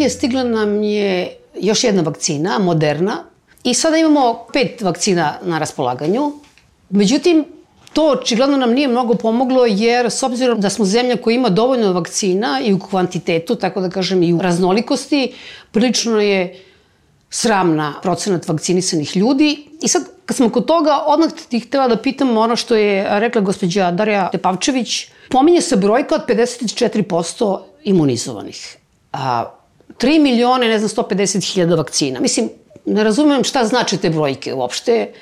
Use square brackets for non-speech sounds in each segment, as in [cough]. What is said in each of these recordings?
Ove nedelje stigla nam je još jedna vakcina, Moderna, i sada imamo pet vakcina na raspolaganju. Međutim, To očigledno nam nije mnogo pomoglo jer s obzirom da smo zemlja koja ima dovoljno vakcina i u kvantitetu, tako da kažem i u raznolikosti, prilično je sramna procenat vakcinisanih ljudi. I sad, kad smo kod toga, odmah ti htela da pitam ono što je rekla gospođa Darja Tepavčević. Pominje se brojka od 54% imunizovanih. A, 3 milione, ne znam, 150 hiljada vakcina. Mislim, ne razumem šta znači te brojke uopšte.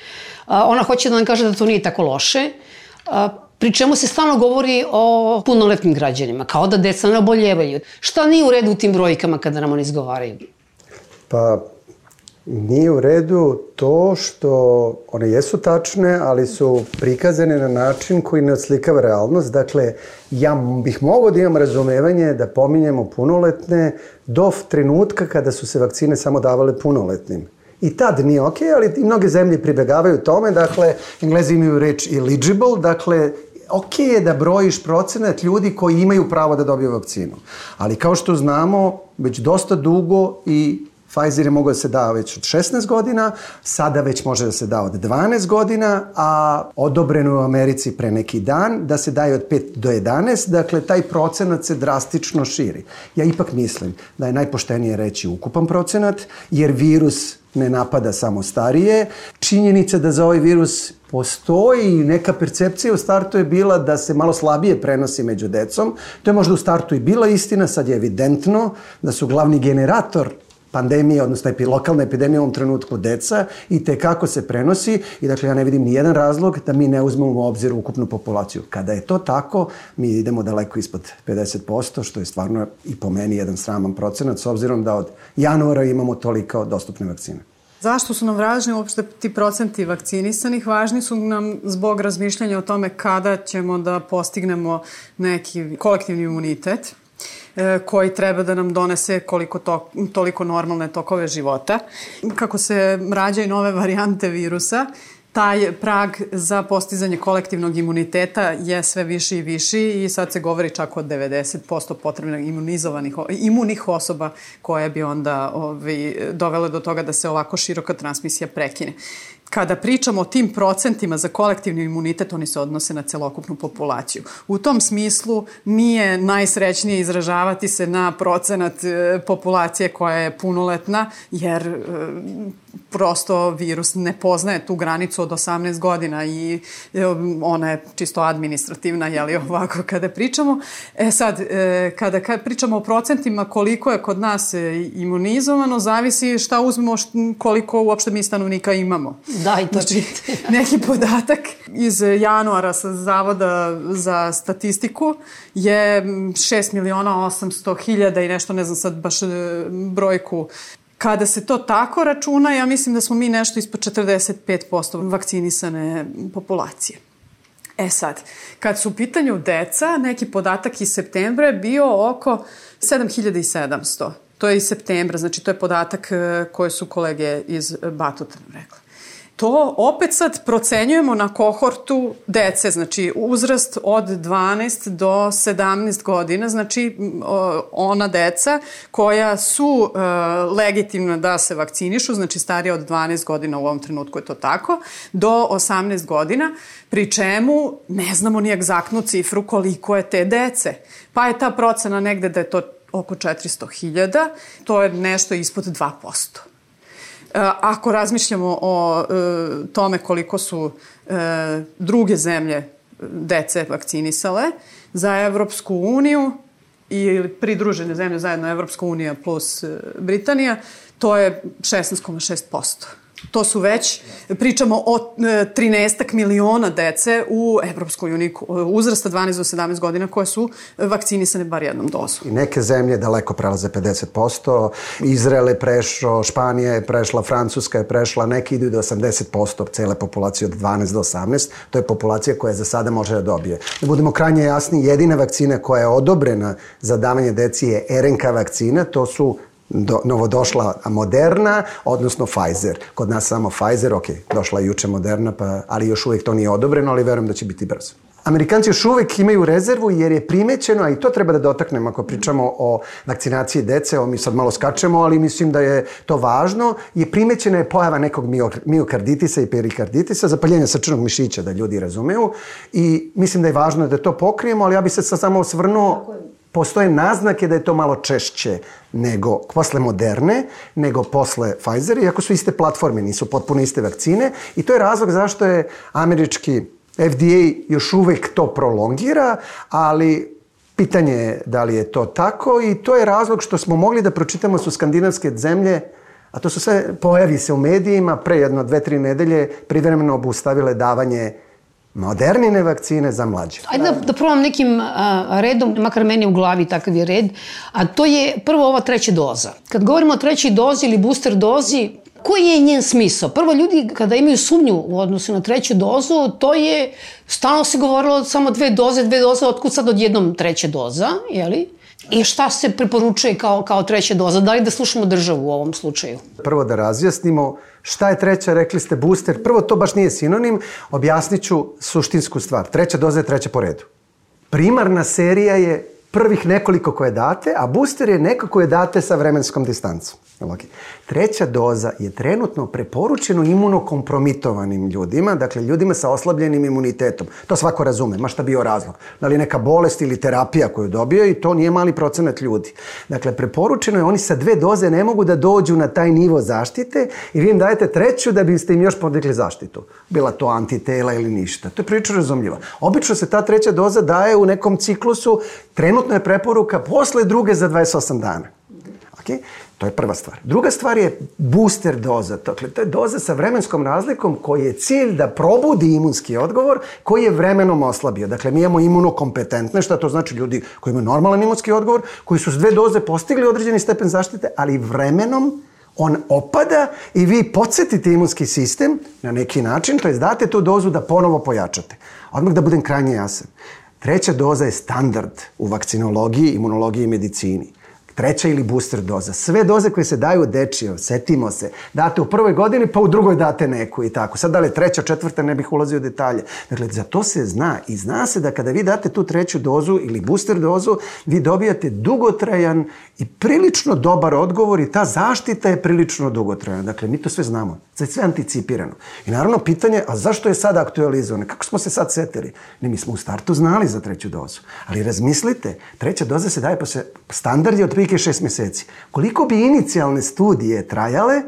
Ona hoće da nam kaže da to nije tako loše. Pri čemu se stalno govori o punoletnim građanima, kao da deca ne oboljevaju. Šta nije u redu u tim brojkama kada nam oni izgovaraju? Pa, nije u redu to što one jesu tačne, ali su prikazane na način koji ne odslikava realnost. Dakle, ja bih mogao da imam razumevanje da pominjemo punoletne do trenutka kada su se vakcine samo davale punoletnim. I tad nije ok, ali i mnoge zemlje pribegavaju tome, dakle, englezi imaju reč eligible, dakle, ok je da brojiš procenat ljudi koji imaju pravo da dobiju vakcinu. Ali kao što znamo, već dosta dugo i Pfizer je mogao da se da već od 16 godina, sada već može da se da od 12 godina, a odobreno u Americi pre neki dan da se daje od 5 do 11, dakle taj procenat se drastično širi. Ja ipak mislim da je najpoštenije reći ukupan procenat, jer virus ne napada samo starije. Činjenica da za ovaj virus postoji neka percepcija u startu je bila da se malo slabije prenosi među decom. To je možda u startu i bila istina, sad je evidentno da su glavni generator pandemije, odnosno epi, lokalna epidemija u ovom trenutku deca i te kako se prenosi i dakle ja ne vidim ni jedan razlog da mi ne uzmemo u obzir ukupnu populaciju. Kada je to tako, mi idemo daleko ispod 50%, što je stvarno i po meni jedan sraman procenat, s obzirom da od januara imamo toliko dostupne vakcine. Zašto su nam važni uopšte ti procenti vakcinisanih? Važni su nam zbog razmišljanja o tome kada ćemo da postignemo neki kolektivni imunitet koji treba da nam donese koliko to, toliko normalne tokove života. Kako se rađaju nove varijante virusa, taj prag za postizanje kolektivnog imuniteta je sve viši i viši i sad se govori čak o 90% potrebnih imunizovanih, imunih osoba koje bi onda ovi, dovele do toga da se ovako široka transmisija prekine kada pričamo o tim procentima za kolektivni imunitet, oni se odnose na celokupnu populaciju. U tom smislu nije najsrećnije izražavati se na procenat e, populacije koja je punoletna, jer e, prosto virus ne poznaje tu granicu od 18 godina i e, ona je čisto administrativna, jeli ovako kada pričamo. E sad, kada pričamo o procentima koliko je kod nas imunizovano, zavisi šta uzmemo, koliko uopšte mi stanovnika imamo. [laughs] Da, i to znači, [laughs] neki podatak iz januara sa Zavoda za statistiku je 6 miliona 800 hiljada i nešto, ne znam sad baš e, brojku Kada se to tako računa, ja mislim da smo mi nešto ispod 45% vakcinisane populacije. E sad, kad su u pitanju deca, neki podatak iz septembra je bio oko 7700. To je iz septembra, znači to je podatak e, koje su kolege iz Batuta rekla to opet sad procenjujemo na kohortu dece, znači uzrast od 12 do 17 godina, znači ona deca koja su e, legitimna da se vakcinišu, znači starije od 12 godina u ovom trenutku je to tako, do 18 godina, pri čemu ne znamo ni egzaktnu cifru koliko je te dece. Pa je ta procena negde da je to oko 400.000, to je nešto ispod 2%. E, ako razmišljamo o e, tome koliko su e, druge zemlje dece vakcinisale, za Evropsku uniju i pridružene zemlje zajedno Evropska unija plus Britanija, to je 16,6%. To su već, pričamo o 13 e, miliona dece u Evropskoj uniji uzrasta 12 do 17 godina koje su vakcinisane bar jednom dozom. I neke zemlje daleko prelaze 50%, Izrael je prešao, Španija je prešla, Francuska je prešla, neki idu do 80% cele populacije od 12 do 18. To je populacija koja za sada može da dobije. Da budemo krajnje jasni, jedina vakcina koja je odobrena za davanje deci je RNK vakcina, to su do, novodošla Moderna, odnosno Pfizer. Kod nas samo Pfizer, ok, došla je juče Moderna, pa, ali još uvijek to nije odobreno, ali verujem da će biti brzo. Amerikanci još uvek imaju rezervu jer je primećeno, a i to treba da dotaknemo ako pričamo o vakcinaciji dece, o mi sad malo skačemo, ali mislim da je to važno, je primećena je pojava nekog miokarditisa i perikarditisa, zapaljenja srčanog mišića, da ljudi razumeju. I mislim da je važno da to pokrijemo, ali ja bih se sad samo osvrnuo postoje naznake da je to malo češće nego posle Moderne, nego posle Pfizer, iako su iste platforme, nisu potpuno iste vakcine. I to je razlog zašto je američki FDA još uvek to prolongira, ali pitanje je da li je to tako i to je razlog što smo mogli da pročitamo su skandinavske zemlje, a to su sve, pojavi se u medijima, pre jedno, dve, tri nedelje privremeno obustavile davanje modernine vakcine za mlađe. Ajde da, da probam nekim a, redom, makar meni u glavi takav je red, a to je prvo ova treća doza. Kad govorimo o trećoj dozi ili booster dozi, Koji je njen smisao? Prvo, ljudi kada imaju sumnju u odnosu na treću dozu, to je, stalno se govorilo samo dve doze, dve doze, otkud sad odjednom treća doza, jeli? I šta se preporučuje kao, kao treća doza? Da li da slušamo državu u ovom slučaju? Prvo da razjasnimo šta je treća, rekli ste booster. Prvo, to baš nije sinonim, objasnit ću suštinsku stvar. Treća doza je treća po redu. Primarna serija je prvih nekoliko koje date, a booster je neko koje date sa vremenskom distancom. Okay. Treća doza je trenutno preporučeno imunokompromitovanim ljudima, dakle ljudima sa oslabljenim imunitetom. To svako razume, ma šta bio razlog. Da li neka bolest ili terapija koju dobio i to nije mali procenat ljudi. Dakle, preporučeno je, oni sa dve doze ne mogu da dođu na taj nivo zaštite i vi im dajete treću da biste im još podigli zaštitu. Bila to antitela ili ništa. To je priča razumljiva. Obično se ta treća doza daje u nekom ciklusu, trenutno je preporuka posle druge za 28 dana. Okay? To je prva stvar. Druga stvar je booster doza. Dakle, to je doza sa vremenskom razlikom koji je cilj da probudi imunski odgovor koji je vremenom oslabio. Dakle, mi imamo imunokompetentne, šta to znači ljudi koji imaju normalan imunski odgovor, koji su s dve doze postigli određeni stepen zaštite, ali vremenom on opada i vi podsjetite imunski sistem na neki način, to je date tu dozu da ponovo pojačate. Odmah da budem krajnje jasan. Treća doza je standard u vakcinologiji, imunologiji i medicini treća ili booster doza. Sve doze koje se daju dečio, setimo se, date u prvoj godini, pa u drugoj date neku i tako. Sad da li treća, četvrta, ne bih ulazio u detalje. Dakle, za to se zna i zna se da kada vi date tu treću dozu ili booster dozu, vi dobijate dugotrajan i prilično dobar odgovor i ta zaštita je prilično dugotrajna. Dakle, mi to sve znamo. To je sve anticipirano. I naravno pitanje, a zašto je sad aktualizovano? Kako smo se sad setili? Ne, mi smo u startu znali za treću dozu. Ali razmislite, treća doza se daje posle standard je otprilike šest meseci. Koliko bi inicijalne studije trajale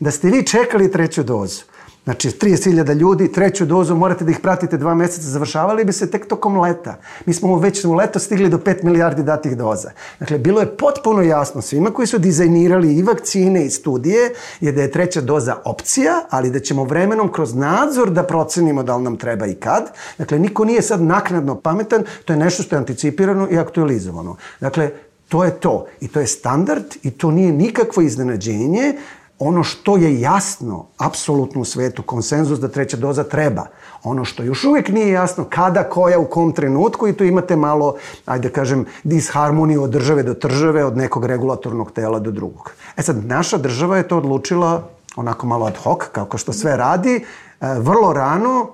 da ste vi čekali treću dozu? Znači, 30.000 ljudi, treću dozu, morate da ih pratite dva meseca, završavali bi se tek tokom leta. Mi smo već u leto stigli do 5 milijardi datih doza. Dakle, bilo je potpuno jasno svima koji su dizajnirali i vakcine i studije, je da je treća doza opcija, ali da ćemo vremenom kroz nadzor da procenimo da li nam treba i kad. Dakle, niko nije sad naknadno pametan, to je nešto što je anticipirano i aktualizovano. Dakle, To je to. I to je standard i to nije nikakvo iznenađenje. Ono što je jasno, apsolutno u svetu, konsenzus da treća doza treba. Ono što još uvijek nije jasno, kada, koja, u kom trenutku i tu imate malo, ajde da kažem, disharmoniju od države do države, od nekog regulatornog tela do drugog. E sad, naša država je to odlučila onako malo ad hoc, kako što sve radi, e, vrlo rano,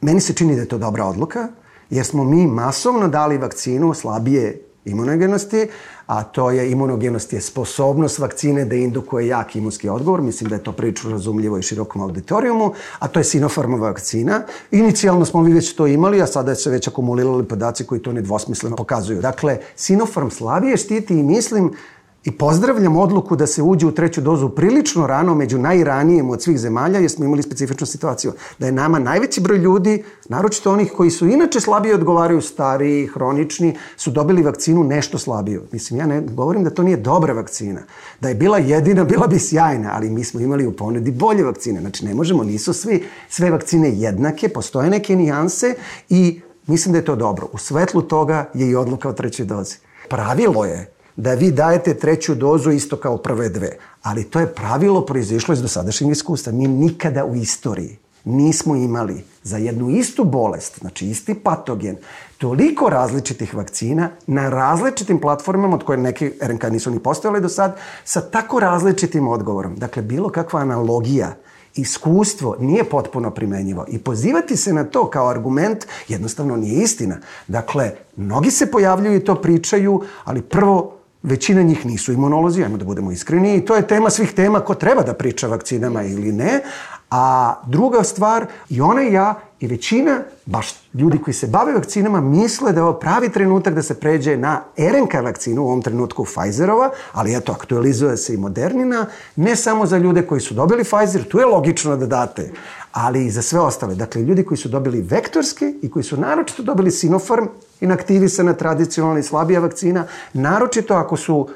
meni se čini da je to dobra odluka, jer smo mi masovno dali vakcinu slabije imunogenosti, a to je imunogenost je sposobnost vakcine da indukuje jak imunski odgovor, mislim da je to prilično razumljivo i širokom auditorijumu, a to je Sinopharmova vakcina. Inicijalno smo vi već to imali, a sada se već akumulirali podaci koji to nedvosmisleno pokazuju. Dakle, Sinopharm slabije štiti i mislim I pozdravljam odluku da se uđe u treću dozu prilično rano, među najranijem od svih zemalja, jer smo imali specifičnu situaciju. Da je nama najveći broj ljudi, naročito onih koji su inače slabije odgovaraju, stariji, hronični, su dobili vakcinu nešto slabiju. Mislim, ja ne govorim da to nije dobra vakcina. Da je bila jedina, bila bi sjajna, ali mi smo imali u ponudi bolje vakcine. Znači, ne možemo, nisu svi, sve vakcine jednake, postoje neke nijanse i mislim da je to dobro. U svetlu toga je i odluka o trećoj dozi. Pravilo je da vi dajete treću dozu isto kao prve dve. Ali to je pravilo proizišlo iz dosadašnjeg iskustva. Mi nikada u istoriji nismo imali za jednu istu bolest, znači isti patogen, toliko različitih vakcina na različitim platformama, od koje neke RNK nisu ni postojale do sad, sa tako različitim odgovorom. Dakle, bilo kakva analogija iskustvo nije potpuno primenjivo i pozivati se na to kao argument jednostavno nije istina. Dakle, mnogi se pojavljuju i to pričaju, ali prvo većina njih nisu imunolozi, ajmo da budemo iskreni, i to je tema svih tema ko treba da priča vakcinama ili ne, A druga stvar, i ona i ja i većina, baš ljudi koji se bave vakcinama, misle da je ovo pravi trenutak da se pređe na RNK vakcinu, u ovom trenutku Pfizerova, ali eto, aktualizuje se i Modernina, ne samo za ljude koji su dobili Pfizer, tu je logično da date, ali i za sve ostale. Dakle, ljudi koji su dobili vektorske i koji su naročito dobili Sinopharm, inaktivisana tradicionalna i slabija vakcina, naročito ako su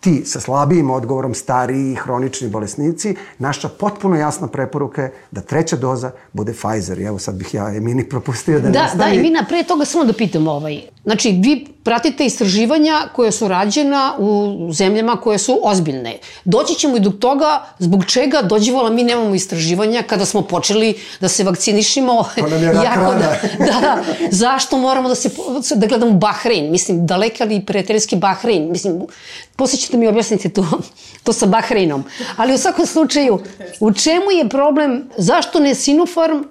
ti sa slabijim odgovorom, stariji, hronični bolesnici, naša potpuno jasna preporuka je da treća doza bude Pfizer. I evo sad bih ja Emini propustio da, da nastavi. Da, Emina, pre toga samo da pitam ovaj. Znači, vi pratite istraživanja koje su rađena u zemljama koje su ozbiljne. Doći ćemo i do toga zbog čega dođevala mi nemamo istraživanja kada smo počeli da se vakcinišimo. Pa nam je jako da, [laughs] da, da, zašto moramo da se da gledamo Bahrein, mislim daleka ali prijateljski Bahrein, mislim posle ćete mi objasniti to, to sa Bahreinom. Ali u svakom slučaju, u čemu je problem, zašto ne Sinopharm,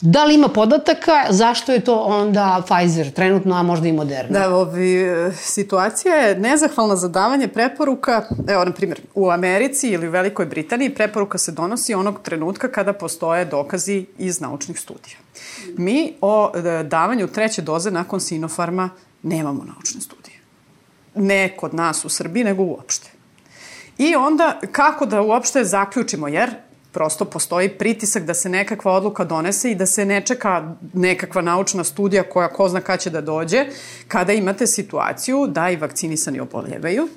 Da li ima podataka, zašto je to onda Pfizer trenutno, a možda i Moderna? Da, ovi, situacija je nezahvalna za davanje preporuka, evo, na primjer, u Americi ili u Velikoj Britaniji preporuka se donosi onog trenutka kada postoje dokazi iz naučnih studija. Mi o e, davanju treće doze nakon Sinofarma nemamo naučne studije. Ne kod nas u Srbiji, nego uopšte. I onda, kako da uopšte zaključimo, jer prosto postoji pritisak da se nekakva odluka donese i da se ne čeka nekakva naučna studija koja ko zna kada će da dođe, kada imate situaciju da i vakcinisani oboljevaju,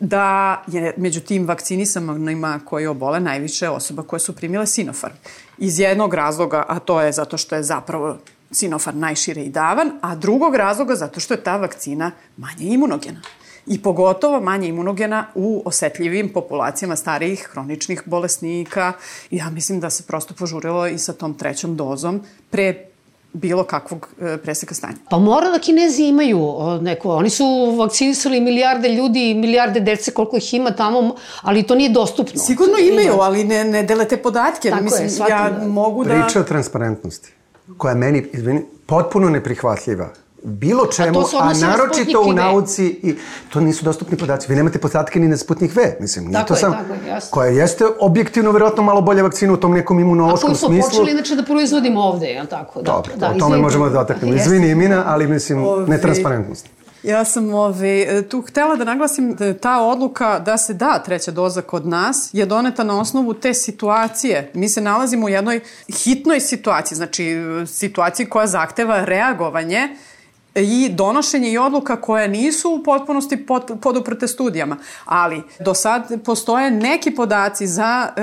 da je među tim vakcinisanima koji obole najviše osoba koje su primile Sinopharm. Iz jednog razloga, a to je zato što je zapravo Sinopharm najšire i davan, a drugog razloga zato što je ta vakcina manje imunogena i pogotovo manje imunogena u osetljivim populacijama starijih hroničnih bolesnika. Ja mislim da se prosto požurilo i sa tom trećom dozom pre bilo kakvog e, preseka stanja. Pa mora da Kinezi imaju neko, oni su vakcinisali milijarde ljudi, milijarde dece, koliko ih ima tamo, ali to nije dostupno. Sigurno imaju, ali ne, ne dele te podatke. Tako Mislim, je, shvatim, ja da. mogu da... Priča o transparentnosti, koja je meni, izvini, potpuno neprihvatljiva bilo čemu, a, a naročito u nauci i to nisu dostupni podaci. Vi nemate podatke ni na Sputnik V, mislim. Nije Tako to je, sam, tako je, jasno. koja jeste objektivno verovatno malo bolja vakcina u tom nekom A imunološkom koju smo smislu. počeli inače da proizvodimo ovde, je li tako? Da, Dobro, da, o tome izvini. možemo da dotaknemo. Izvini imena, ali mislim, Ovi- netransparentnost. Ja sam ove, tu htela da naglasim da ta odluka da se da treća doza kod nas je doneta na osnovu te situacije. Mi se nalazimo u jednoj hitnoj situaciji, znači situaciji koja zahteva reagovanje i donošenje i odluka koje nisu u potpunosti pod, poduprte studijama. Ali do sad postoje neki podaci za e,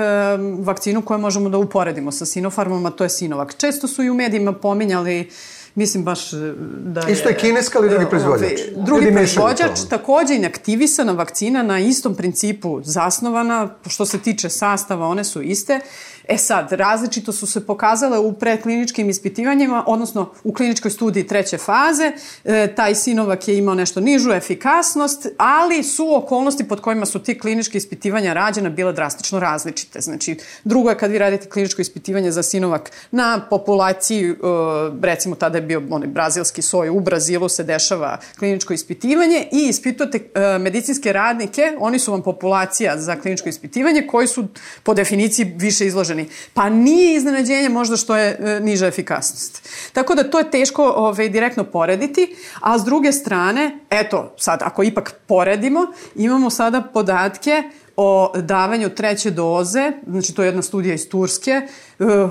vakcinu koje možemo da uporedimo sa Sinopharmom, a to je Sinovac. Često su i u medijima pominjali Mislim baš e, da je... Isto je kineska, ali drugi proizvođač. Drugi Ljudi proizvođač, takođe inaktivisana vakcina na istom principu zasnovana, što se tiče sastava, one su iste. E sad, različito su se pokazale u prekliničkim ispitivanjima, odnosno u kliničkoj studiji treće faze. E, taj Sinovac je imao nešto nižu efikasnost, ali su okolnosti pod kojima su ti klinički ispitivanja rađena bile drastično različite. Znači, drugo je kad vi radite kliničko ispitivanje za Sinovac na populaciji, e, recimo tada je bio onaj brazilski soj, u Brazilu se dešava kliničko ispitivanje i ispitujete e, medicinske radnike, oni su vam populacija za kliničko ispitivanje koji su po definiciji više izloženi. Pa nije iznenađenje možda što je e, niža efikasnost. Tako da to je teško ove, direktno porediti, a s druge strane, eto, sad ako ipak poredimo, imamo sada podatke o davanju treće doze, znači to je jedna studija iz Turske, e,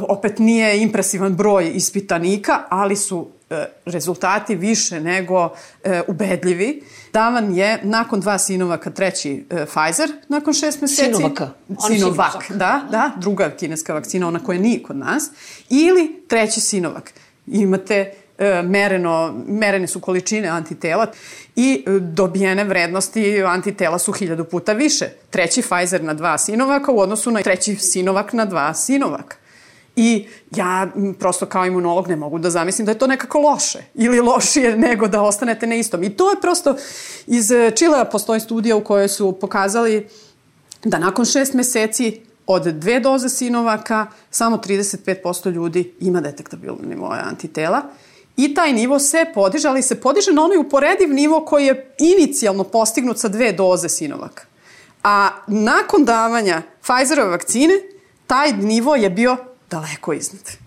opet nije impresivan broj ispitanika, ali su e, rezultati više nego e, ubedljivi. Davan je nakon dva sinovaka treći e, Pfizer nakon šest meseci. Sinovaka. Oni Sinovac, Sinovac. da, da, druga kineska vakcina, ona koja nije kod nas. Ili treći Sinovac. Imate e, mereno, merene su količine antitela i e, dobijene vrednosti antitela su hiljadu puta više. Treći Pfizer na dva Sinovaka u odnosu na treći Sinovak na dva Sinovaka. I ja prosto kao imunolog ne mogu da zamislim da je to nekako loše ili lošije [laughs] nego da ostanete na istom. I to je prosto iz e, Čilea postoji studija u kojoj su pokazali da nakon šest meseci od dve doze sinovaka samo 35% ljudi ima detektabilne nivoje antitela i taj nivo se podiže, ali se podiže na onaj uporediv nivo koji je inicijalno postignut sa dve doze sinovaka. A nakon davanja Pfizerove vakcine, taj nivo je bio daleko iznad.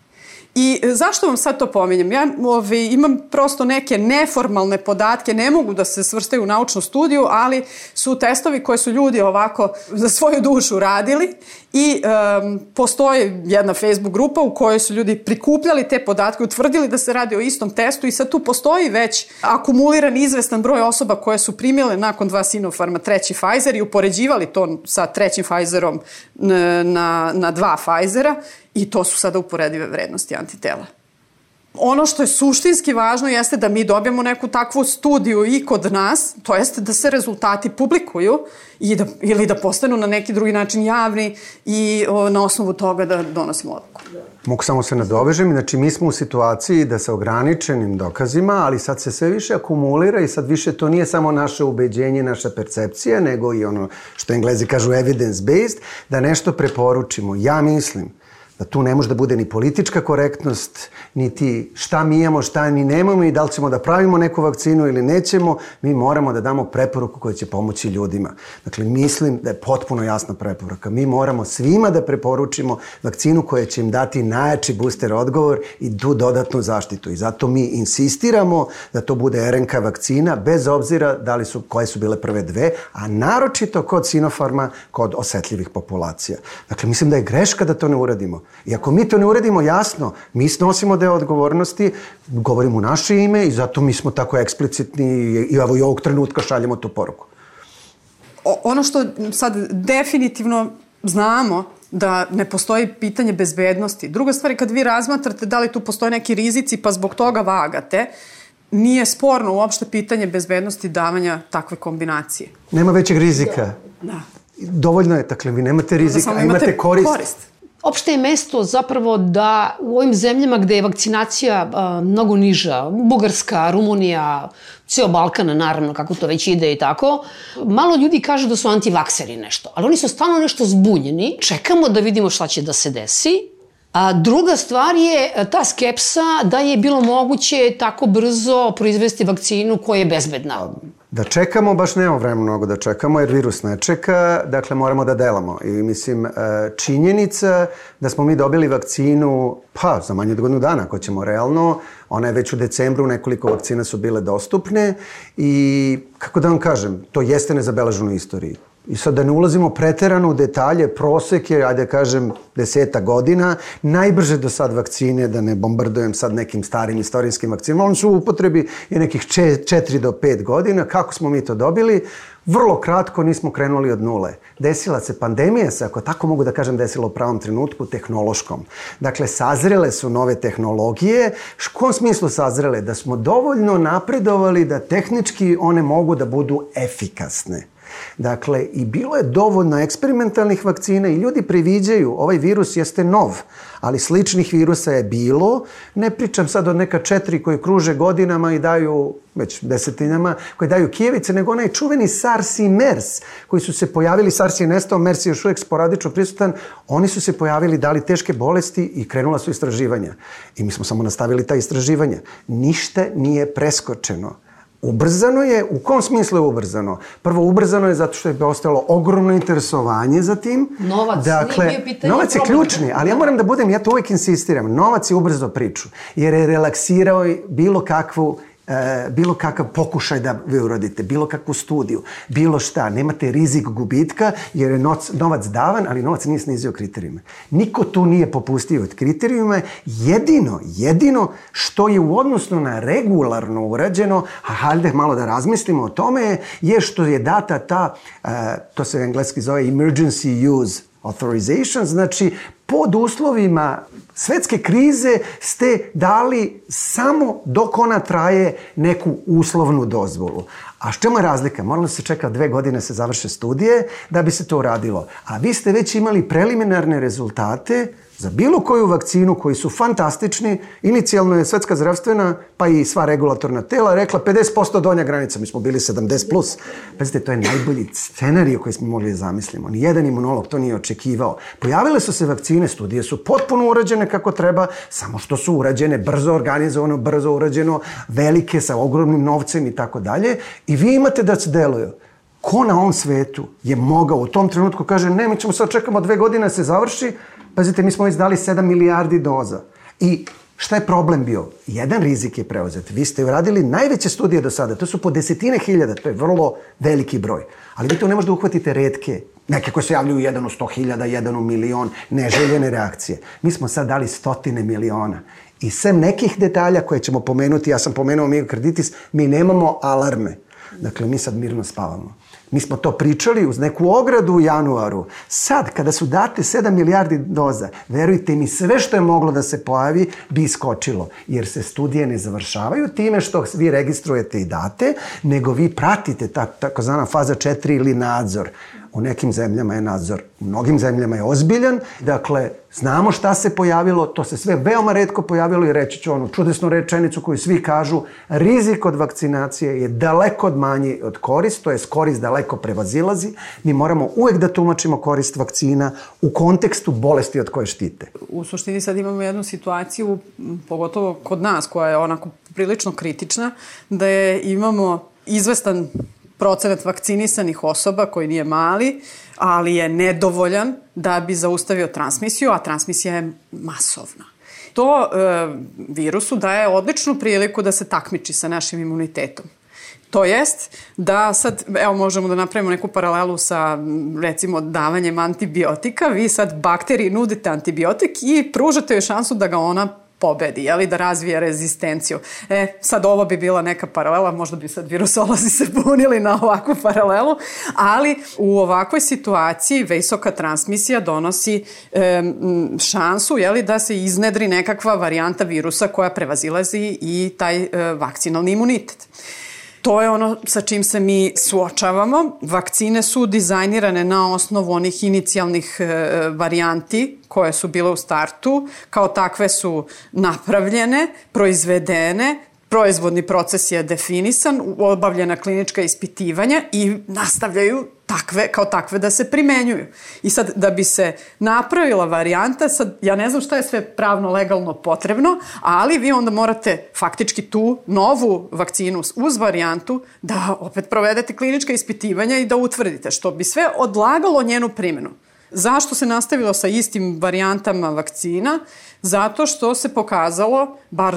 I e, zašto vam sad to pominjem? Ja ove, imam prosto neke neformalne podatke, ne mogu da se svrstaju u naučnu studiju, ali su testovi koje su ljudi ovako za svoju dušu radili i um, postoji jedna Facebook grupa u kojoj su ljudi prikupljali te podatke, utvrdili da se radi o istom testu i sad tu postoji već akumuliran izvestan broj osoba koje su primile nakon dva Sinopharma treći Pfizer i upoređivali to sa trećim Pfizerom na, na dva Pfizera i to su sada uporedive vrednosti antitela. Ono što je suštinski važno jeste da mi dobijemo neku takvu studiju i kod nas, to jeste da se rezultati publikuju i da, ili da postanu na neki drugi način javni i o, na osnovu toga da donosimo odluku. Mogu samo se nadovežem, znači mi smo u situaciji da sa ograničenim dokazima, ali sad se sve više akumulira i sad više to nije samo naše ubeđenje, naša percepcija, nego i ono što englezi kažu evidence-based, da nešto preporučimo. Ja mislim da tu ne može da bude ni politička korektnost, niti šta mi imamo, šta ni nemamo i da li ćemo da pravimo neku vakcinu ili nećemo, mi moramo da damo preporuku koja će pomoći ljudima. Dakle, mislim da je potpuno jasna preporuka. Mi moramo svima da preporučimo vakcinu koja će im dati najjači booster odgovor i tu dodatnu zaštitu. I zato mi insistiramo da to bude RNK vakcina, bez obzira da li su, koje su bile prve dve, a naročito kod Sinopharma, kod osetljivih populacija. Dakle, mislim da je greška da to ne uradimo. I ako mi to ne uredimo jasno, mi snosimo deo odgovornosti, govorimo u naše ime i zato mi smo tako eksplicitni i evo i ovog trenutka šaljemo tu poruku. O, ono što sad definitivno znamo da ne postoji pitanje bezbednosti. Druga stvar je kad vi razmatrate da li tu postoje neki rizici pa zbog toga vagate, nije sporno uopšte pitanje bezbednosti davanja takve kombinacije. Nema većeg rizika. Da. Dovoljno je, dakle, vi nemate rizika, da imate, imate korist. korist. Opšte je mesto zapravo da u ovim zemljama gde je vakcinacija a, mnogo niža, Bugarska, Rumunija, ceo Balkan, naravno, kako to već ide i tako, malo ljudi kažu da su antivakseri nešto, ali oni su stalno nešto zbunjeni, čekamo da vidimo šta će da se desi, A druga stvar je ta skepsa da je bilo moguće tako brzo proizvesti vakcinu koja je bezbedna. Da čekamo, baš nemamo vremena mnogo da čekamo, jer virus ne čeka, dakle moramo da delamo. I mislim, e, činjenica da smo mi dobili vakcinu, pa za manje od godinu dana, ako ćemo realno, ona je već u decembru, nekoliko vakcina su bile dostupne i, kako da vam kažem, to jeste nezabeleženo u istoriji. I sad da ne ulazimo preterano u detalje, prosek je, ajde da kažem, deseta godina, najbrže do sad vakcine, da ne bombardujem sad nekim starim istorijskim vakcinama, oni su u upotrebi je nekih 4 do 5 godina. Kako smo mi to dobili? Vrlo kratko nismo krenuli od nule. Desila se pandemija se, ako tako mogu da kažem, desila u pravom trenutku tehnološkom. Dakle, sazrele su nove tehnologije. U kom smislu sazrele? Da smo dovoljno napredovali da tehnički one mogu da budu efikasne. Dakle, i bilo je dovoljno eksperimentalnih vakcina i ljudi previđaju, ovaj virus jeste nov, ali sličnih virusa je bilo. Ne pričam sad o neka četiri koji kruže godinama i daju, već desetinama, koji daju kijevice, nego onaj čuveni SARS i MERS, koji su se pojavili, SARS je nestao, MERS je još uvek sporadično prisutan, oni su se pojavili, dali teške bolesti i krenula su istraživanja. I mi smo samo nastavili ta istraživanja. Ništa nije preskočeno. Ubrzano je, u kom smislu je ubrzano? Prvo, ubrzano je zato što je ostalo ogromno interesovanje za tim. Novac dakle, nije bio pitanje Novac je ključni, ali ja moram da budem, ja to uvek insistiram, novac je ubrzao priču, jer je relaksirao bilo kakvu e, bilo kakav pokušaj da vi urodite, bilo kakvu studiju, bilo šta, nemate rizik gubitka jer je noc, novac davan, ali novac nije snizio kriterijume. Niko tu nije popustio od kriterijuma, jedino, jedino što je u odnosu na regularno urađeno, a hajde malo da razmislimo o tome, je što je data ta, e, to se engleski zove emergency use authorization, znači pod uslovima svetske krize ste dali samo dok ona traje neku uslovnu dozvolu. A što je razlika? Moralo se čeka dve godine se završe studije da bi se to uradilo. A vi ste već imali preliminarne rezultate za bilo koju vakcinu koji su fantastični, inicijalno je Svetska zdravstvena, pa i sva regulatorna tela rekla 50% donja granica, mi smo bili 70+. Plus. Pazite, to je najbolji scenarij koji smo mogli da zamislimo. Nijedan imunolog to nije očekivao. Pojavile su se vakcine, studije su potpuno urađene kako treba, samo što su urađene brzo organizovano, brzo urađeno, velike sa ogromnim novcem i tako dalje. I vi imate da se deluju ko na ovom svetu je mogao u tom trenutku kaže ne, mi ćemo sad čekamo dve godine da se završi, Pazite, mi smo već dali 7 milijardi doza. I šta je problem bio? Jedan rizik je preuzet. Vi ste uradili najveće studije do sada. To su po desetine hiljada. To je vrlo veliki broj. Ali vi to ne možete da uhvatite redke. Neke koje se javljaju jedan u sto hiljada, jedan u milion. Neželjene reakcije. Mi smo sad dali stotine miliona. I sem nekih detalja koje ćemo pomenuti, ja sam pomenuo miokarditis, mi nemamo alarme. Dakle, mi sad mirno spavamo. Mi smo to pričali uz neku ogradu u januaru. Sad, kada su date 7 milijardi doza, verujte mi, sve što je moglo da se pojavi bi iskočilo. Jer se studije ne završavaju time što vi registrujete i date, nego vi pratite ta takozvana faza 4 ili nadzor. U nekim zemljama je nadzor, u mnogim zemljama je ozbiljan. Dakle, znamo šta se pojavilo, to se sve veoma redko pojavilo i reći ću onu čudesnu rečenicu koju svi kažu, rizik od vakcinacije je daleko od manji od korist, to je korist daleko prevazilazi. Mi moramo uvek da tumačimo korist vakcina u kontekstu bolesti od koje štite. U suštini sad imamo jednu situaciju, pogotovo kod nas, koja je onako prilično kritična, da je imamo izvestan procenat vakcinisanih osoba koji nije mali, ali je nedovoljan da bi zaustavio transmisiju, a transmisija je masovna. To e, virusu daje odličnu priliku da se takmiči sa našim imunitetom. To jest da sad, evo možemo da napravimo neku paralelu sa recimo davanjem antibiotika, vi sad bakteriji nudite antibiotik i pružate joj šansu da ga ona pobedi, jeli, da razvije rezistenciju. E, sad ovo bi bila neka paralela, možda bi sad virusolozi [laughs] se bunili na ovakvu paralelu, ali u ovakvoj situaciji visoka transmisija donosi e, šansu, jeli, da se iznedri nekakva varijanta virusa koja prevazilazi i taj e, vakcinalni imunitet. To je ono sa čim se mi suočavamo. Vakcine su dizajnirane na osnovu onih inicijalnih e, varijanti koje su bile u startu. Kao takve su napravljene, proizvedene, proizvodni proces je definisan, obavljena klinička ispitivanja i nastavljaju takve, kao takve da se primenjuju. I sad, da bi se napravila varijanta, sad, ja ne znam šta je sve pravno legalno potrebno, ali vi onda morate faktički tu novu vakcinu uz varijantu da opet provedete klinička ispitivanja i da utvrdite, što bi sve odlagalo njenu primjenu. Zašto se nastavilo sa istim varijantama vakcina? Zato što se pokazalo, bar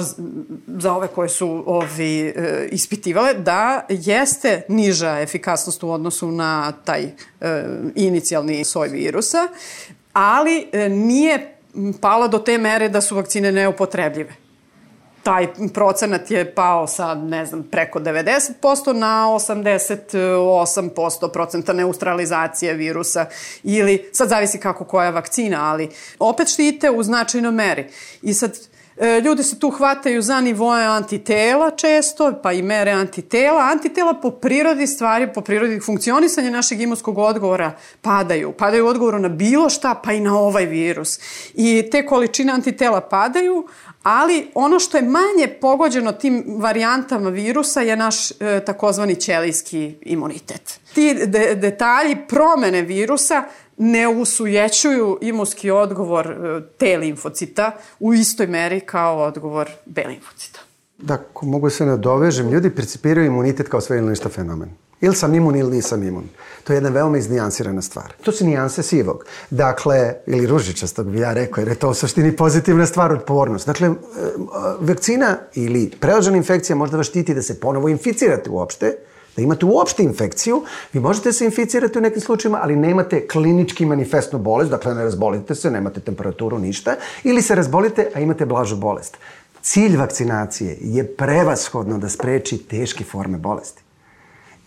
za ove koje su ovi, e, ispitivale, da jeste niža efikasnost u odnosu na taj e, inicijalni soj virusa, ali e, nije pala do te mere da su vakcine neupotrebljive taj procenat je pao sa, ne znam, preko 90% na 88% procenta neutralizacije virusa ili, sad zavisi kako koja vakcina, ali opet štite u značajnoj meri. I sad, e, ljudi se tu hvataju za nivoje antitela često, pa i mere antitela. Antitela po prirodi stvari, po prirodi funkcionisanja našeg imunskog odgovora padaju. Padaju odgovoru na bilo šta, pa i na ovaj virus. I te količine antitela padaju, ali ono što je manje pogođeno tim varijantama virusa je naš e, takozvani ćelijski imunitet. Ti de detalji promene virusa ne usujećuju imunski odgovor e, T limfocita u istoj meri kao odgovor B limfocita. Da, mogu se nadovežem, ljudi percipiraju imunitet kao sve ili ništa fenomen. Ili sam imun ili nisam imun. To je jedna veoma iznijansirana stvar. To su nijanse sivog. Dakle, ili ružičastog bi ja rekao, jer je to u suštini pozitivna stvar, odpornost. Dakle, e, vakcina ili prelažena infekcija možda vas štiti da se ponovo inficirate uopšte, da imate uopšte infekciju, vi možete se inficirati u nekim slučajima, ali nemate klinički manifestnu bolest, dakle ne razbolite se, nemate temperaturu, ništa, ili se razbolite, a imate blažu bolest. Cilj vakcinacije je prevashodno da spreči teške forme bolesti.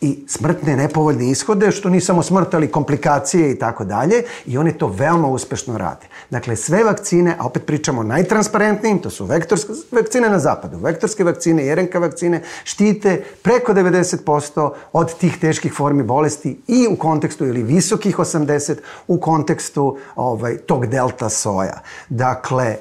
I smrtne nepovoljne ishode, što ni samo smrt, ali komplikacije i tako dalje, i one to veoma uspešno rade. Dakle, sve vakcine, a opet pričamo o najtransparentnijim, to su vektorske vakcine na zapadu, vektorske vakcine i RNK vakcine, štite preko 90% od tih teških formi bolesti i u kontekstu ili visokih 80 u kontekstu ovaj, tog delta soja. Dakle,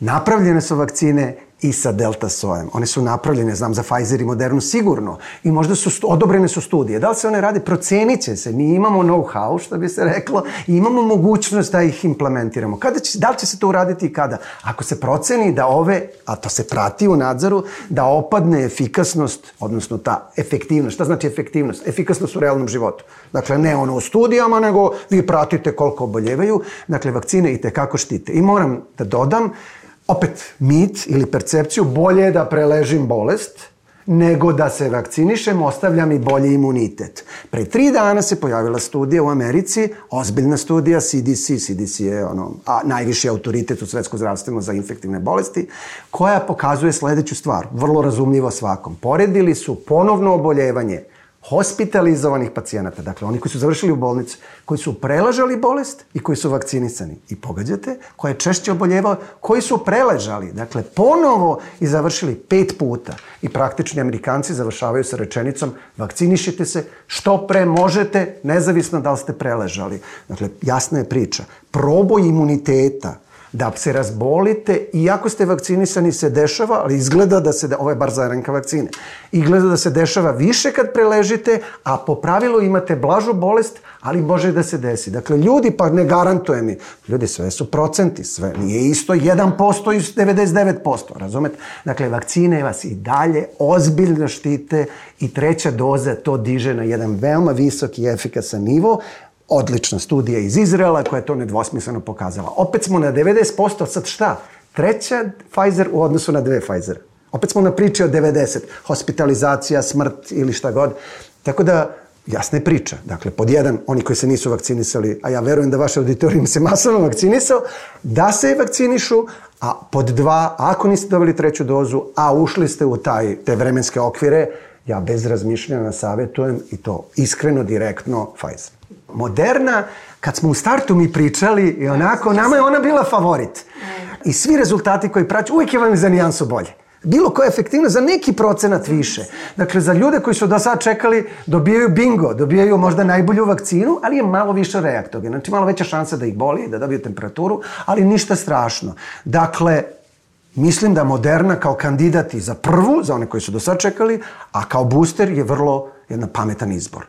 napravljene su vakcine i sa delta sojem. One su napravljene, znam, za Pfizer i Modernu sigurno. I možda su, odobrene su studije. Da li se one rade? Procenit će se. Mi imamo know-how, što bi se reklo, i imamo mogućnost da ih implementiramo. Kada će, da li će se to uraditi i kada? Ako se proceni da ove, a to se prati u nadzoru, da opadne efikasnost, odnosno ta efektivnost. Šta znači efektivnost? Efikasnost u realnom životu. Dakle, ne ono u studijama, nego vi pratite koliko oboljevaju. Dakle, vakcine i tekako štite. I moram da dodam, opet mit ili percepciju, bolje je da preležim bolest nego da se vakcinišem, ostavljam i bolji imunitet. Pre tri dana se pojavila studija u Americi, ozbiljna studija CDC, CDC je ono, a, najviši autoritet u svetsko zdravstveno za infektivne bolesti, koja pokazuje sledeću stvar, vrlo razumljivo svakom. Poredili su ponovno oboljevanje hospitalizovanih pacijenata, dakle oni koji su završili u bolnici, koji su prelažali bolest i koji su vakcinisani. I pogađate, ko je češće oboljevao, koji su preležali, dakle ponovo i završili pet puta. I praktični Amerikanci završavaju sa rečenicom vakcinišite se što pre možete, nezavisno da li ste preležali. Dakle, jasna je priča. Proboj imuniteta da se razbolite, iako ste vakcinisani se dešava, ali izgleda da se, ovo je bar za RNK vakcine, izgleda da se dešava više kad preležite, a po pravilu imate blažu bolest, ali može da se desi. Dakle, ljudi, pa ne garantuje mi, ljudi, sve su procenti, sve, nije isto 1% i 99%, razumete? Dakle, vakcine vas i dalje ozbiljno štite i treća doza to diže na jedan veoma visok i efikasan nivo, odlična studija iz Izraela koja je to nedvosmisleno pokazala. Opet smo na 90%, sad šta? Treća Pfizer u odnosu na dve Pfizer. Opet smo na priči o 90, hospitalizacija, smrt ili šta god. Tako da, jasna je priča. Dakle, pod jedan, oni koji se nisu vakcinisali, a ja verujem da vaš auditorijum se masovno vakcinisao, da se vakcinišu, a pod dva, ako niste dobili treću dozu, a ušli ste u taj, te vremenske okvire, ja bez razmišljanja savjetujem i to iskreno, direktno Pfizer. Moderna, kad smo u startu mi pričali i onako, nama je ona bila favorit. I svi rezultati koji praći, uvijek je vam za nijansu bolje. Bilo koja efektivno za neki procenat više. Dakle, za ljude koji su do sad čekali, dobijaju bingo, dobijaju možda najbolju vakcinu, ali je malo više reaktogen. Znači, malo veća šansa da ih boli, da dobiju temperaturu, ali ništa strašno. Dakle, mislim da Moderna kao kandidat i za prvu, za one koji su do sad čekali, a kao booster je vrlo jedan pametan izbor.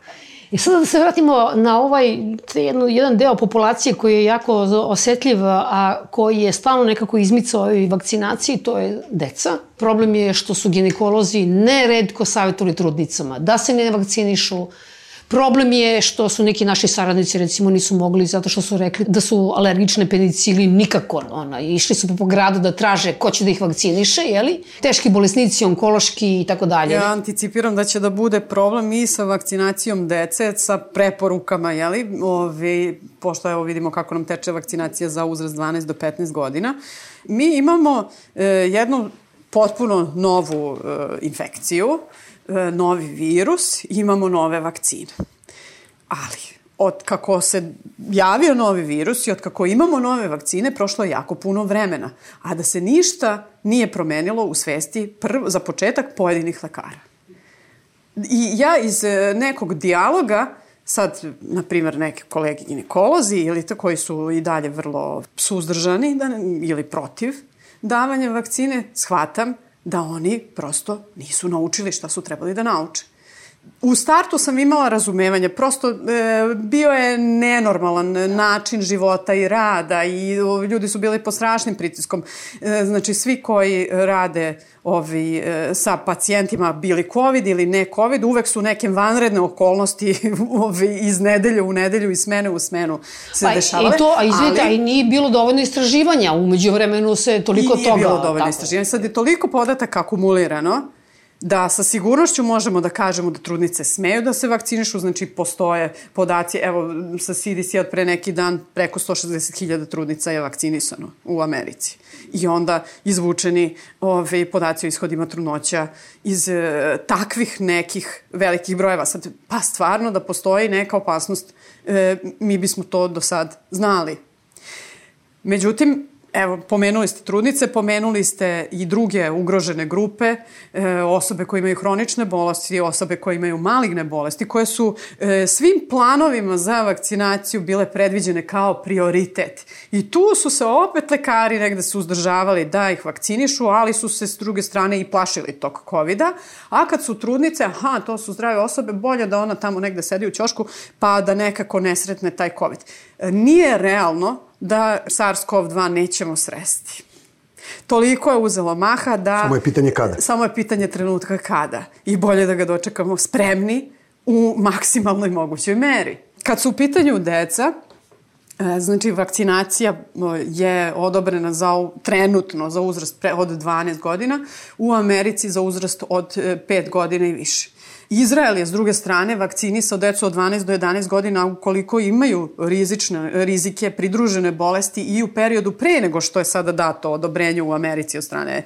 I sada da se vratimo na ovaj jedno, jedan deo populacije koji je jako osetljiv, a koji je stalno nekako izmicao i vakcinaciji, to je deca. Problem je što su ginekolozi neredko savjetovali trudnicama da se ne vakcinišu, Problem je što su neki naši saradnici recimo nisu mogli zato što su rekli da su alergične penicili nikako ona, išli su po gradu da traže ko će da ih vakciniše, jeli? Teški bolesnici, onkološki i tako dalje. Ja anticipiram da će da bude problem i sa vakcinacijom dece, sa preporukama, jeli? Ovi, pošto evo vidimo kako nam teče vakcinacija za uzrast 12 do 15 godina. Mi imamo e, jednu potpuno novu e, infekciju, E, novi virus, imamo nove vakcine. Ali, od kako se javio novi virus i od kako imamo nove vakcine, prošlo je jako puno vremena, a da se ništa nije promenilo u svesti prv, za početak pojedinih lekara. I ja iz e, nekog dijaloga, sad, na primjer, neke kolegi ginekolozi ili to koji su i dalje vrlo suzdržani da, ili protiv davanja vakcine, shvatam da oni prosto nisu naučili šta su trebali da nauče. U startu sam imala razumevanje, prosto e, bio je nenormalan način života i rada i o, ljudi su bili pod strašnim pritiskom. E, znači svi koji rade ovi, e, sa pacijentima bili COVID ili ne COVID, uvek su neke vanredne okolnosti [laughs] ovi, iz nedelje u nedelju i smene u smenu se pa, dešavale. I to, a izvijete, ali, a i nije bilo dovoljno istraživanja, umeđu vremenu se toliko toga... I nije bilo dovoljno tako. istraživanja. Sad je toliko podataka akumulirano da sa sigurnošću možemo da kažemo da trudnice smeju da se vakcinišu, znači postoje podaci, evo sa CDC od pre neki dan preko 160.000 trudnica je vakcinisano u Americi. I onda izvučeni ove, podaci o ishodima trudnoća iz e, takvih nekih velikih brojeva. Sad, pa stvarno da postoji neka opasnost, e, mi bismo to do sad znali. Međutim, Evo, pomenuli ste trudnice, pomenuli ste i druge ugrožene grupe, e, osobe koje imaju hronične bolesti, osobe koje imaju maligne bolesti, koje su e, svim planovima za vakcinaciju bile predviđene kao prioritet. I tu su se opet lekari negde su uzdržavali da ih vakcinišu, ali su se s druge strane i plašili tog COVID-a. A kad su trudnice, aha, to su zdrave osobe, bolje da ona tamo negde sedi u ćošku, pa da nekako nesretne taj COVID. E, nije realno da SARS-CoV-2 nećemo sresti. Toliko je uzelo maha da... Samo je pitanje kada. Samo je pitanje trenutka kada. I bolje da ga dočekamo spremni u maksimalnoj mogućoj meri. Kad su u pitanju deca, e, Znači, vakcinacija e, je odobrena za, trenutno za uzrast od 12 godina, u Americi za uzrast od 5 e, godina i više. Izrael je s druge strane vakcinisao decu od 12 do 11 godina ukoliko imaju rizične, rizike pridružene bolesti i u periodu pre nego što je sada dato odobrenje u Americi od strane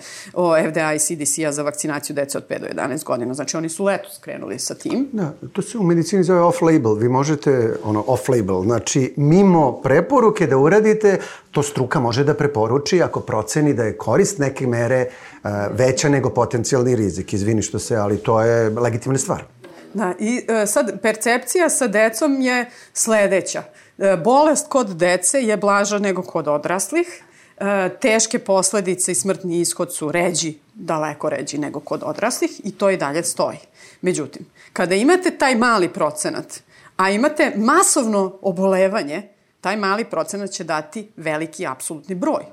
FDA i CDC-a za vakcinaciju dece od 5 do 11 godina. Znači oni su letos skrenuli sa tim. Da, to se u medicini zove off-label. Vi možete, ono, off-label, znači mimo preporuke da uradite, to struka može da preporuči ako proceni da je korist neke mere uh, veća nego potencijalni rizik. Izvini što se, ali to je legitimna stvar. Da, i e, sad percepcija sa decom je sledeća. E, bolest kod dece je blaža nego kod odraslih. E, teške posledice i smrtni ishod su ređi, daleko ređi nego kod odraslih i to i dalje stoji. Međutim, kada imate taj mali procenat, a imate masovno obolevanje, taj mali procenat će dati veliki apsolutni broj.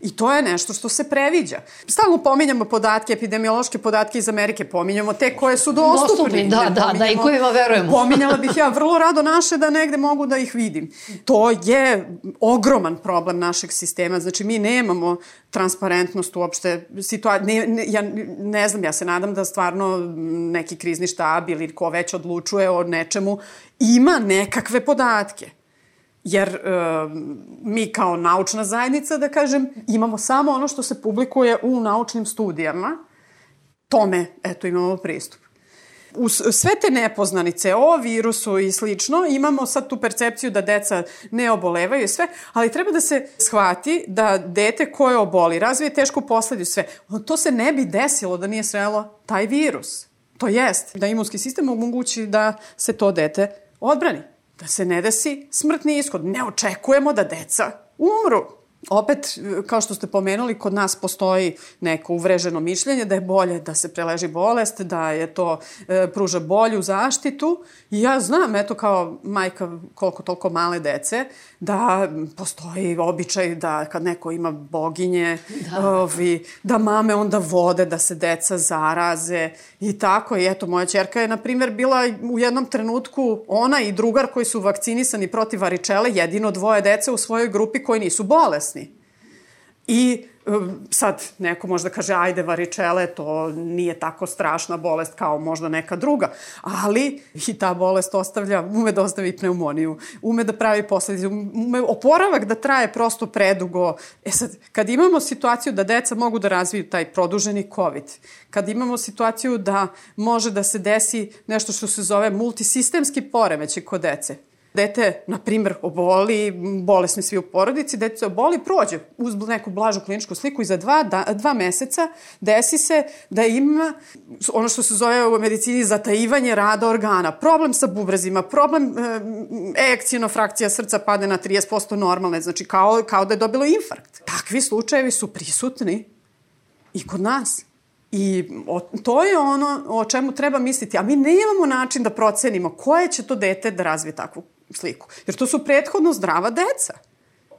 I to je nešto što se previđa. Stalno pominjamo podatke, epidemiološke podatke iz Amerike, pominjamo te koje su dostupni. Dostupni, da, da, da, i kojima verujemo. Pominjala bih ja [laughs] vrlo rado naše da negde mogu da ih vidim. To je ogroman problem našeg sistema. Znači, mi nemamo transparentnost uopšte situacije. Ne, ne, ja ne znam, ja se nadam da stvarno neki krizni štab ili ko već odlučuje o nečemu ima nekakve podatke Jer e, mi kao naučna zajednica, da kažem, imamo samo ono što se publikuje u naučnim studijama. Tome, eto, imamo pristup. Uz sve te nepoznanice o virusu i slično, imamo sad tu percepciju da deca ne obolevaju i sve, ali treba da se shvati da dete koje oboli razvije tešku posledju sve. To se ne bi desilo da nije srelo taj virus. To jest da imunski sistem omogući da se to dete odbrani da se ne desi smrtni ishod. Ne očekujemo da deca umru opet, kao što ste pomenuli, kod nas postoji neko uvreženo mišljenje da je bolje da se preleži bolest, da je to e, pruža bolju zaštitu. I ja znam, eto, kao majka koliko toliko male dece, da postoji običaj da kad neko ima boginje, da, ovi, da mame onda vode, da se deca zaraze i tako. I eto, moja čerka je, na primjer, bila u jednom trenutku ona i drugar koji su vakcinisani protiv varičele, jedino dvoje dece u svojoj grupi koji nisu bolesni. I um, sad neko možda kaže ajde varičele, to nije tako strašna bolest kao možda neka druga, ali i ta bolest ostavlja, ume da ostavi pneumoniju, ume da pravi posledice, ume oporavak da traje prosto predugo. E sad, kad imamo situaciju da deca mogu da razviju taj produženi COVID, kad imamo situaciju da može da se desi nešto što se zove multisistemski poremeće kod dece, dete, na primer, oboli, bolesni svi u porodici, dete oboli, prođe uz neku blažu kliničku sliku i za dva, da, dva meseca desi se da ima ono što se zove u medicini zatajivanje rada organa, problem sa bubrezima, problem e, frakcija srca pade na 30% normalne, znači kao, kao da je dobilo infarkt. Takvi slučajevi su prisutni i kod nas. I o, to je ono o čemu treba misliti, a mi nemamo način da procenimo koje će to dete da razvije takvu sliku. Jer to su prethodno zdrava deca.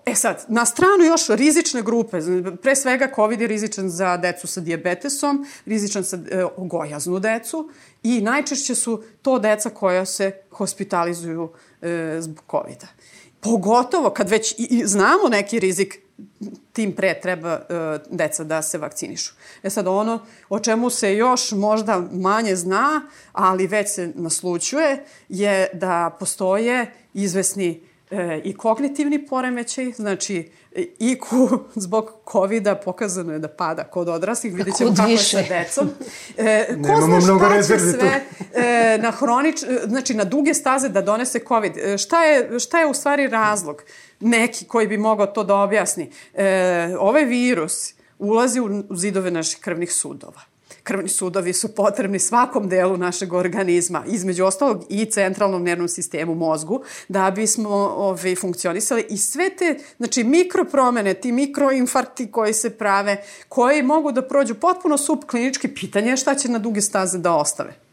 E sad, na stranu još rizične grupe, pre svega COVID je rizičan za decu sa diabetesom, rizičan za e, gojaznu decu i najčešće su to deca koja se hospitalizuju e, zbog COVID-a. Pogotovo kad već i, i znamo neki rizik tim pre treba uh, deca da se vakcinišu. E sad ono o čemu se još možda manje zna, ali već se naslučuje, je da postoje izvesni e, i kognitivni poremećaj, znači IQ [laughs] zbog covid pokazano je da pada kod odraslih, vidjet ćemo kako je sa decom. E, ko zna šta će sve e, na hronič, znači na duge staze da donese covid. E, šta, je, šta je u stvari razlog? Neki koji bi mogao to da objasni. E, ovaj virus ulazi u zidove naših krvnih sudova krvni sudovi su potrebni svakom delu našeg organizma, između ostalog i centralnom nervnom sistemu mozgu, da bismo ove, funkcionisali. I sve te, znači mikropromene, ti mikroinfarkti koji se prave, koji mogu da prođu potpuno subklinički, pitanje je šta će na duge staze da ostave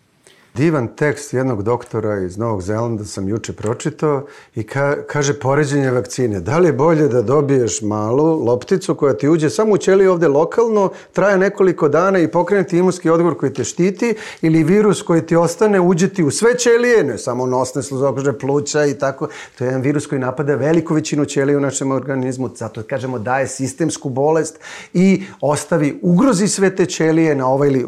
divan tekst jednog doktora iz Novog Zelanda sam juče pročitao i ka, kaže poređenje vakcine. Da li je bolje da dobiješ malu lopticu koja ti uđe samo u ćeliju ovde lokalno, traje nekoliko dana i pokrene ti imunski odgovor koji te štiti ili virus koji ti ostane uđe ti u sve ćelije, ne samo nosne sluzokože, pluća i tako. To je jedan virus koji napada veliku većinu ćelija u našem organizmu, zato kažemo daje sistemsku bolest i ostavi, ugrozi sve te ćelije na ovaj ili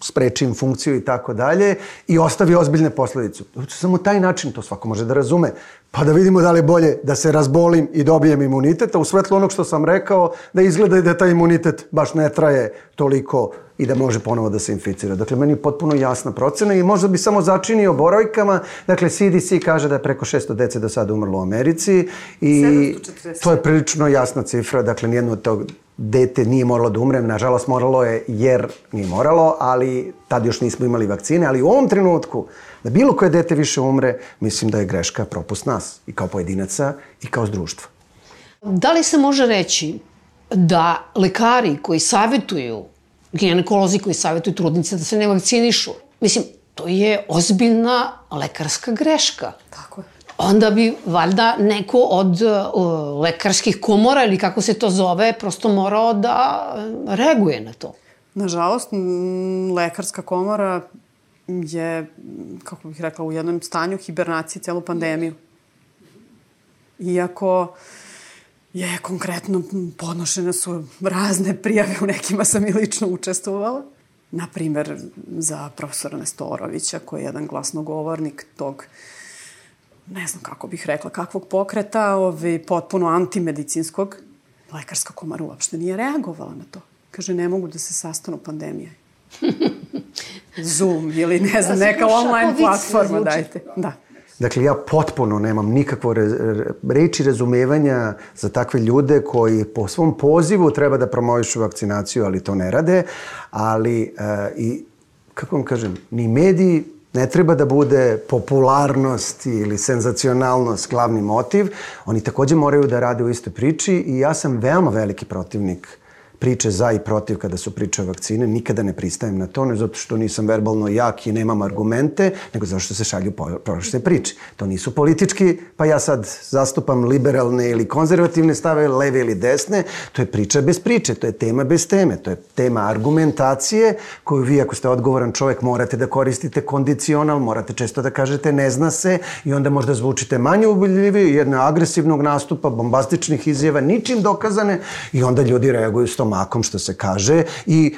spreči im funkciju i tako dalje i ostavi ozbiljne posledice. Samo taj način to svako može da razume. Pa da vidimo da li je bolje da se razbolim i dobijem imunitet, a u svetlu onog što sam rekao, da izgleda da taj imunitet baš ne traje toliko i da može ponovo da se inficira. Dakle, meni je potpuno jasna procena i možda bi samo začinio brojkama. Dakle, CDC kaže da je preko 600 dece do sada umrlo u Americi i 740. to je prilično jasna cifra. Dakle, nijedno od tog dete nije moralo da umre, nažalost moralo je jer nije moralo, ali tad još nismo imali vakcine, ali u ovom trenutku da bilo koje dete više umre, mislim da je greška propust nas i kao pojedinaca i kao društva. Da li se može reći da lekari koji savjetuju, ginekolozi koji savjetuju trudnice da se ne vakcinišu, mislim, to je ozbiljna lekarska greška. Tako je onda bi valjda neko od uh, lekarskih komora ili kako se to zove prosto morao da reaguje na to. Nažalost, lekarska komora je, kako bih rekla, u jednom stanju hibernacije celu pandemiju. Iako je konkretno podnošene su razne prijave, u nekima sam i lično učestvovala. Naprimer, za profesora Nestorovića, koji je jedan glasnogovornik tog ne znam kako bih rekla, kakvog pokreta, ovaj, potpuno antimedicinskog, lekarska komara uopšte nije reagovala na to. Kaže, ne mogu da se sastanu pandemije. [laughs] Zoom ili ne znam, neka online platforma, dajte. Da. Dakle, ja potpuno nemam nikakvo re, reči razumevanja za takve ljude koji po svom pozivu treba da promovišu vakcinaciju, ali to ne rade. Ali, uh, i, kako vam kažem, ni mediji, Ne treba da bude popularnost ili senzacionalnost glavni motiv. Oni takođe moraju da rade u istoj priči i ja sam veoma veliki protivnik priče za i protiv kada su priče o vakcine, nikada ne pristajem na to, ne zato što nisam verbalno jak i nemam argumente, nego zato što se šalju prošle priče. To nisu politički, pa ja sad zastupam liberalne ili konzervativne stave, leve ili desne, to je priča bez priče, to je tema bez teme, to je tema argumentacije koju vi ako ste odgovoran čovek morate da koristite kondicional, morate često da kažete ne zna se i onda možda zvučite manje ubiljivi, jedne agresivnog nastupa, bombastičnih izjava, ničim dokazane i onda ljudi reaguju s tom stomakom, što se kaže, i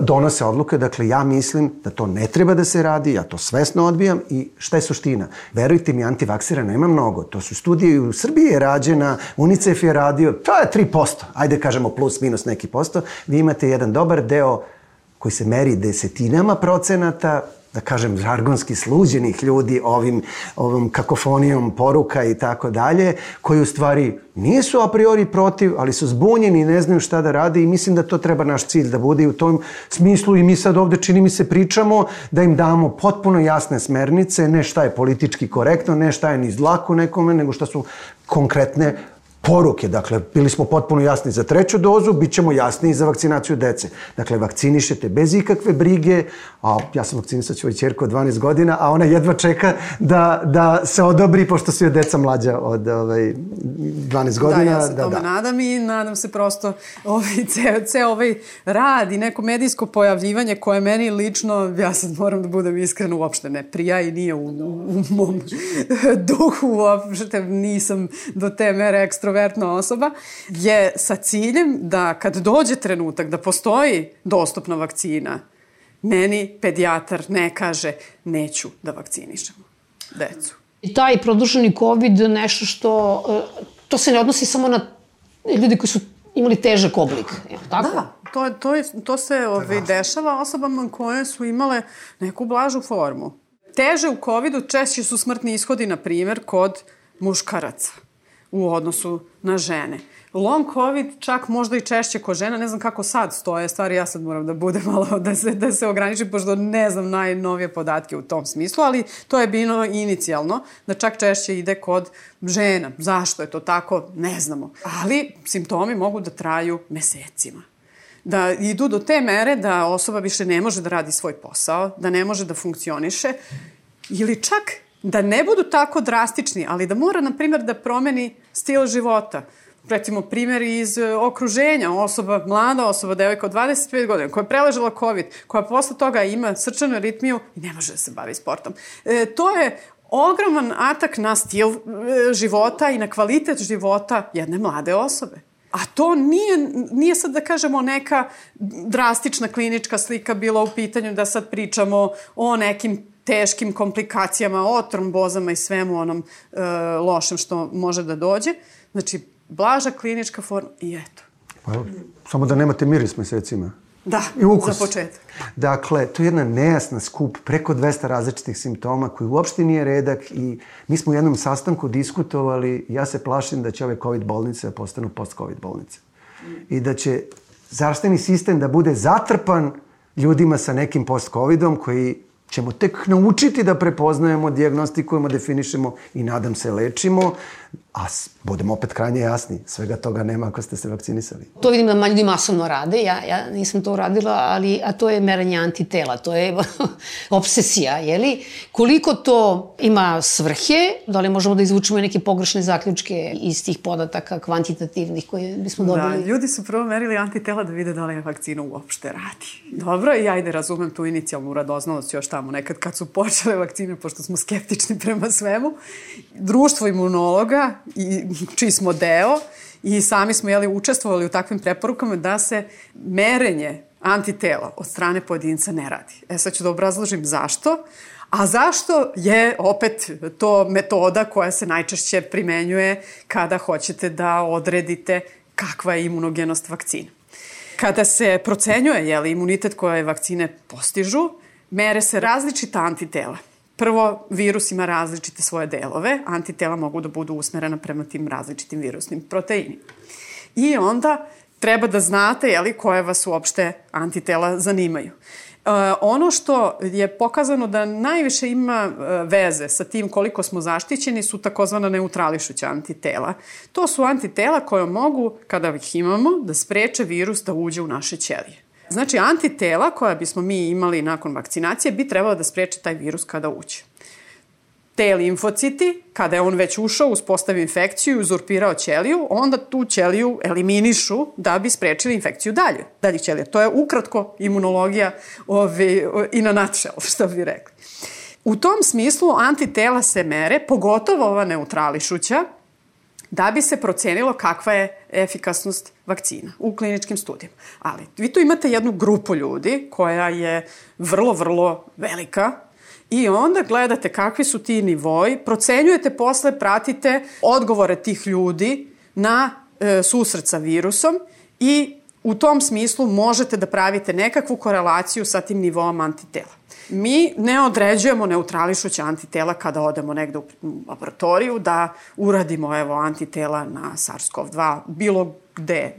donose odluke, dakle ja mislim da to ne treba da se radi, ja to svesno odbijam i šta je suština? Verujte mi, antivaksira nema mnogo, to su studije u Srbiji je rađena, UNICEF je radio, to je 3%, ajde kažemo plus minus neki posto, vi imate jedan dobar deo koji se meri desetinama procenata, da kažem, žargonski sluđenih ljudi ovim, ovom kakofonijom poruka i tako dalje, koji u stvari nisu a priori protiv, ali su zbunjeni i ne znaju šta da rade i mislim da to treba naš cilj da bude i u tom smislu i mi sad ovde čini mi se pričamo da im damo potpuno jasne smernice, ne šta je politički korektno, ne šta je ni zlako nekome, nego šta su konkretne poruke. Dakle, bili smo potpuno jasni za treću dozu, bit ćemo jasni i za vakcinaciju dece. Dakle, vakcinišete bez ikakve brige, a ja sam vakcinisao svoju čerku od 12 godina, a ona jedva čeka da, da se odobri, pošto su joj deca mlađa od ovaj, 12 godina. Da, ja se da, tome da. nadam i nadam se prosto ovaj, ceo, ceo ovaj rad i neko medijsko pojavljivanje koje meni lično, ja sad moram da budem iskrena, uopšte ne prija i nije u, u, u mom [laughs] duhu, uopšte nisam do te mere ekstro introvertna osoba, je sa ciljem da kad dođe trenutak da postoji dostupna vakcina, meni pedijatar ne kaže neću da vakcinišemo decu. I taj produženi COVID nešto što, e, to se ne odnosi samo na ljudi koji su imali težak oblik, je tako? Da, to, to, je, to se ovaj, dešava osobama koje su imale neku blažu formu. Teže u COVID-u češće su smrtni ishodi, na primjer, kod muškaraca u odnosu na žene. Long COVID čak možda i češće kod žena, ne znam kako sad stoje stvari, ja sad moram da bude [laughs] malo da se, da se ograničim, pošto ne znam najnovije podatke u tom smislu, ali to je bilo inicijalno, da čak češće ide kod žena. Zašto je to tako, ne znamo. Ali simptomi mogu da traju mesecima da idu do te mere da osoba više ne može da radi svoj posao, da ne može da funkcioniše ili čak da ne budu tako drastični, ali da mora, na primjer, da promeni stil života. Recimo, primjer iz e, okruženja, osoba, mlada osoba, devojka od 25 godina, koja je preležala COVID, koja posle toga ima srčanu aritmiju i ne može da se bavi sportom. E, to je ogroman atak na stil e, života i na kvalitet života jedne mlade osobe. A to nije, nije sad da kažemo neka drastična klinička slika bila u pitanju da sad pričamo o nekim teškim komplikacijama, o trombozama i svemu onom e, lošem što može da dođe. Znači, blaža klinička forma i eto. Pa, samo da nemate miris mesecima. Da, I ukus. za početak. Dakle, to je jedna nejasna skup, preko 200 različitih simptoma koji uopšte nije redak i mi smo u jednom sastanku diskutovali, ja se plašim da će ove COVID bolnice postanu post-COVID bolnice. I da će zdravstveni sistem da bude zatrpan ljudima sa nekim post-COVIDom koji ćemo tek naučiti da prepoznajemo, diagnostikujemo, definišemo i nadam se lečimo, a budemo opet krajnje jasni, svega toga nema ako ste se vakcinisali. To vidim da ljudi masovno rade, ja, ja nisam to uradila, ali, a to je meranje antitela, to je [laughs] obsesija, jeli? Koliko to ima svrhe, da li možemo da izvučemo neke pogrešne zaključke iz tih podataka kvantitativnih koje bismo da, dobili? Da, ljudi su prvo merili antitela da vide da li je vakcina uopšte radi. Dobro, i ajde, razumem tu inicijalnu radoznalost još tamo nekad kad su počele vakcine, pošto smo skeptični prema svemu. Društvo imunologa i čiji smo deo i sami smo jeli, učestvovali u takvim preporukama da se merenje antitela od strane pojedinca ne radi. E sad ću da obrazložim zašto. A zašto je opet to metoda koja se najčešće primenjuje kada hoćete da odredite kakva je imunogenost vakcina? Kada se procenjuje je li, imunitet koje vakcine postižu, mere se različita antitela. Prvo, virus ima različite svoje delove, antitela mogu da budu usmerena prema tim različitim virusnim proteinima. I onda treba da znate jeli, koje vas uopšte antitela zanimaju. Uh, ono što je pokazano da najviše ima uh, veze sa tim koliko smo zaštićeni su takozvana neutrališuća antitela. To su antitela koje mogu, kada ih imamo, da spreče virus da uđe u naše ćelije. Znači, antitela koja bismo mi imali nakon vakcinacije bi trebalo da spreče taj virus kada uđe. Te limfociti, kada je on već ušao, uspostavi infekciju i uzurpirao ćeliju, onda tu ćeliju eliminišu da bi sprečili infekciju dalje, daljih ćelija. To je ukratko imunologija ovi, i na nutshell, [laughs] što bi rekli. U tom smislu antitela se mere, pogotovo ova neutrališuća, da bi se procenilo kakva je efikasnost vakcina u kliničkim studijama. Ali vi tu imate jednu grupu ljudi koja je vrlo, vrlo velika i onda gledate kakvi su ti nivoji, procenjujete posle, pratite odgovore tih ljudi na e, susret sa virusom i u tom smislu možete da pravite nekakvu korelaciju sa tim nivom antitela. Mi ne određujemo neutrališuća antitela kada odemo negde u laboratoriju da uradimo evo antitela na SARS-CoV-2 bilo gde,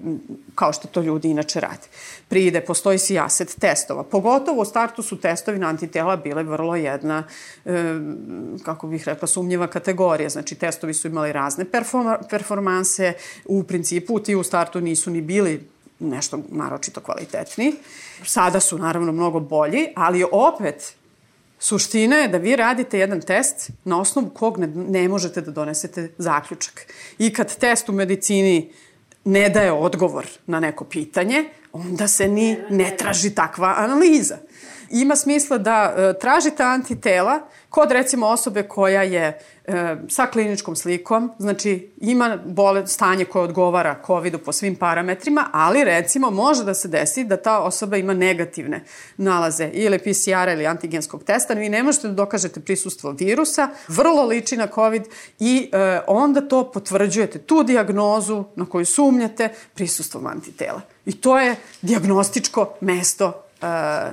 kao što to ljudi inače rade. Pride, postoji sijaset testova. Pogotovo u startu su testovi na antitela bile vrlo jedna, e, kako bih rekla, sumnjiva kategorija. Znači, testovi su imali razne performanse. U principu ti u startu nisu ni bili nešto naročito kvalitetni. Sada su naravno mnogo bolji, ali opet Suština je da vi radite jedan test na osnovu kog ne, ne možete da donesete zaključak. I kad test u medicini ne daje odgovor na neko pitanje, onda se ni ne traži takva analiza. Ima smisla da e, tražite antitela kod recimo osobe koja je e, sa kliničkom slikom, znači ima bole, stanje koje odgovara COVID-u po svim parametrima, ali recimo može da se desi da ta osoba ima negativne nalaze ili PCR-a ili antigenskog testa, vi ne možete da dokažete prisustvo virusa, vrlo liči na COVID i e, onda to potvrđujete, tu diagnozu na koju sumnjate prisustvom antitela. I to je diagnostičko mesto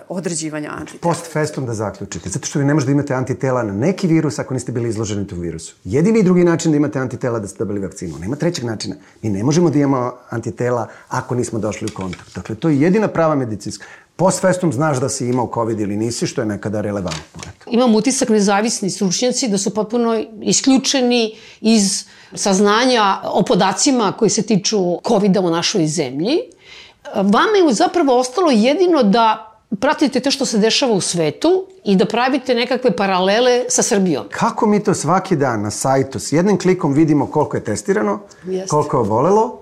određivanja antitela. Post festom da zaključite, zato što vi ne možete da imate antitela na neki virus ako niste bili izloženi tom virusu. Jedini i drugi način da imate antitela da ste dobili vakcinu. Nema trećeg načina. Mi ne možemo da imamo antitela ako nismo došli u kontakt. Dakle, to je jedina prava medicinska. Post festum znaš da si imao COVID ili nisi, što je nekada relevantno. Imam utisak nezavisni stručnjaci da su potpuno isključeni iz saznanja o podacima koji se tiču COVID-a u našoj zemlji. Vama je zapravo ostalo jedino da pratite to što se dešava u svetu i da pravite nekakve paralele sa Srbijom. Kako mi to svaki dan na sajtu s jednim klikom vidimo koliko je testirano, Jeste. koliko je obolelo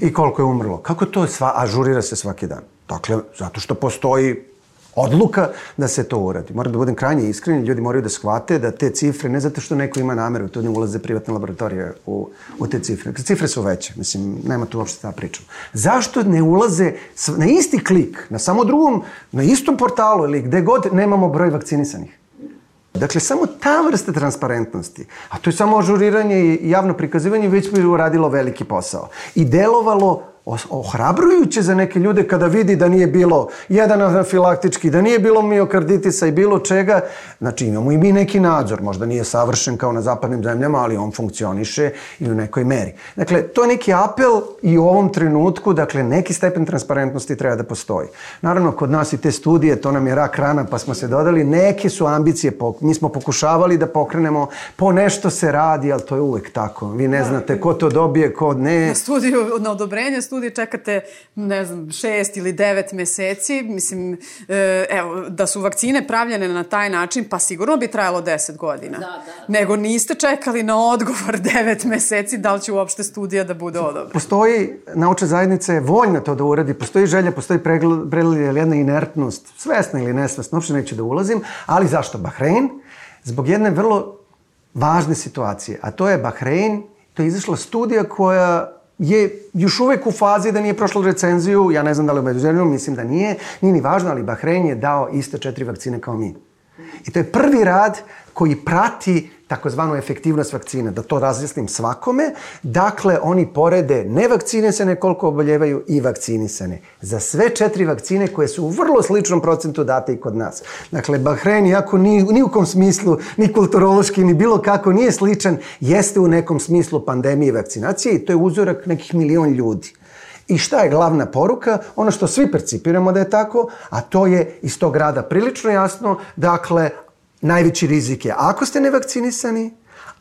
i koliko je umrlo? Kako to sva, ažurira se svaki dan? Dakle, zato što postoji odluka da se to uradi. Moram da budem krajnje iskren, ljudi moraju da shvate da te cifre, ne zato što neko ima nameru, to ne ulaze privatne laboratorije u, u te cifre. Cifre su veće, mislim, nema tu uopšte ta priča. Zašto ne ulaze na isti klik, na samo drugom, na istom portalu ili gde god nemamo broj vakcinisanih? Dakle, samo ta vrsta transparentnosti, a to je samo ažuriranje i javno prikazivanje, već bi uradilo veliki posao. I delovalo ohrabrujuće za neke ljude kada vidi da nije bilo jedan anafilaktički, da nije bilo miokarditisa i bilo čega. Znači imamo i mi neki nadzor, možda nije savršen kao na zapadnim zemljama, ali on funkcioniše i u nekoj meri. Dakle, to je neki apel i u ovom trenutku, dakle, neki stepen transparentnosti treba da postoji. Naravno, kod nas i te studije, to nam je rak rana, pa smo se dodali, neke su ambicije, mi smo pokušavali da pokrenemo, po nešto se radi, ali to je uvek tako. Vi ne znate ko to dobije, ko ne. Na studiju, na odobrenje studije čekate, ne znam, šest ili devet meseci. Mislim, e, evo, da su vakcine pravljene na taj način, pa sigurno bi trajalo deset godina. Da, da. Nego niste čekali na odgovor [laughs] devet meseci da li će uopšte studija da bude odobrena. Postoji, naučna zajednica je voljna to da uradi, postoji želja, postoji pregled, jedna inertnost, svesna ili nesvesna, uopšte neću da ulazim, ali zašto Bahrein? Zbog jedne vrlo važne situacije, a to je Bahrein, to je izašla studija koja je još uvek u fazi da nije prošla recenziju, ja ne znam da li u međuzemlju, mislim da nije, nije ni važno, ali Bahrein je dao iste četiri vakcine kao mi. I to je prvi rad koji prati takozvanu efektivnost vakcina, da to razjasnim svakome. Dakle, oni porede nevakcinisane koliko oboljevaju i vakcinisane. Za sve četiri vakcine koje su u vrlo sličnom procentu date i kod nas. Dakle, Bahrein, iako ni, ni u kom smislu, ni kulturološki, ni bilo kako nije sličan, jeste u nekom smislu pandemije vakcinacije i to je uzorak nekih milion ljudi. I šta je glavna poruka? Ono što svi percipiramo da je tako, a to je iz tog rada prilično jasno. Dakle, najveći rizik je ako ste nevakcinisani,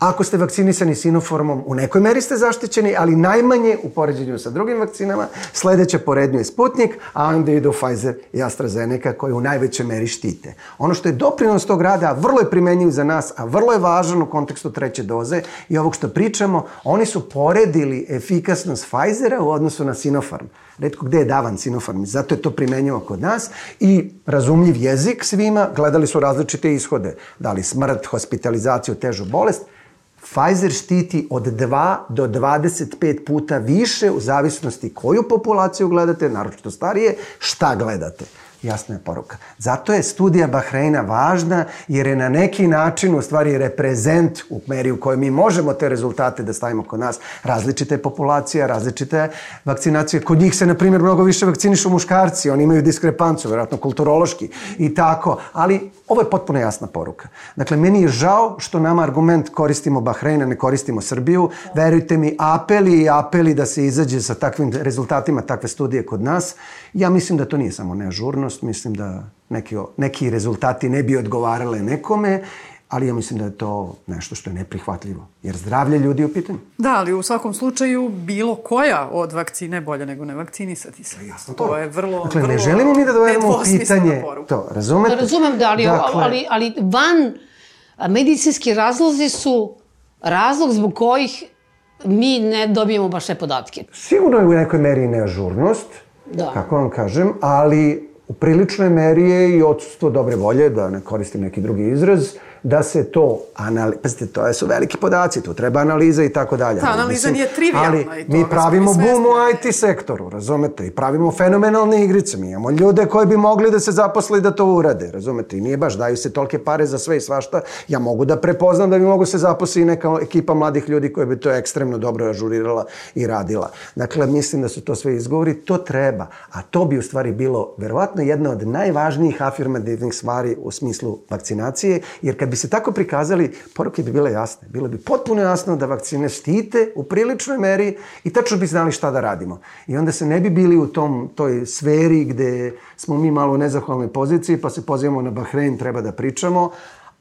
Ako ste vakcinisani Sinoformom, u nekoj meri ste zaštićeni, ali najmanje u poređenju sa drugim vakcinama. Sledeće porednju je Sputnik, a onda idu Pfizer i AstraZeneca koji u najvećoj meri štite. Ono što je doprinos tog rada, a vrlo je primenjiv za nas, a vrlo je važan u kontekstu treće doze i ovog što pričamo, oni su poredili efikasnost Pfizera u odnosu na Sinopharm. Redko gde je davan Sinopharm, zato je to primenjivo kod nas. I razumljiv jezik svima, gledali su različite ishode, da li smrt, hospitalizaciju, težu bolest, Pfizer štiti od 2 do 25 puta više u zavisnosti koju populaciju gledate, naročito starije, šta gledate. Jasna je poruka. Zato je studija Bahreina važna jer je na neki način u stvari reprezent u meri u kojoj mi možemo te rezultate da stavimo kod nas. Različite populacije, različite vakcinacije. Kod njih se, na primjer, mnogo više vakcinišu muškarci, oni imaju diskrepancu, verovatno kulturološki i tako, ali ovo je potpuno jasna poruka. Dakle, meni je žao što nama argument koristimo Bahreina, ne koristimo Srbiju. Verujte mi, apeli i apeli da se izađe sa takvim rezultatima takve studije kod nas, ja mislim da to nije samo neažurnost, mislim da neki, neki rezultati ne bi odgovarale nekome ali ja mislim da je to nešto što je neprihvatljivo, jer zdravlje ljudi je u pitanju. Da, ali u svakom slučaju bilo koja od vakcine je bolja nego ne vakcinisati se. Jasno to. To je vrlo, dakle, vrlo ne želimo mi da dovedemo u pitanje to, razumete? Razumem da, ali, dakle, ali, ali van medicinski razlozi su razlog zbog kojih mi ne dobijemo baš sve podatke. Sigurno je u nekoj meri neažurnost, da. kako vam kažem, ali u priličnoj meri je i odsustvo dobre volje, da ne koristim neki drugi izraz, da se to anali... Pazite, to su veliki podaci, tu treba analiza i tako dalje. Ta analiza Mislim, nije trivialna ali i mi pravimo bum u IT sektoru, razumete, i pravimo fenomenalne igrice. Mi imamo ljude koji bi mogli da se zaposle da to urade, razumete, i nije baš, daju se tolke pare za sve i svašta. Ja mogu da prepoznam da bi mogu se zaposli neka ekipa mladih ljudi koja bi to ekstremno dobro ažurirala i radila. Dakle, mislim da su to sve izgovori, to treba, a to bi u stvari bilo verovatno jedna od najvažnijih afirmativnih stvari u smislu vakcinacije, jer kad bi se tako prikazali, poruke bi bile jasne. Bilo bi potpuno jasno da vakcine štite u priličnoj meri i tačno bi znali šta da radimo. I onda se ne bi bili u tom, toj sferi gde smo mi malo u nezahvalnoj poziciji, pa se pozivamo na Bahrein, treba da pričamo,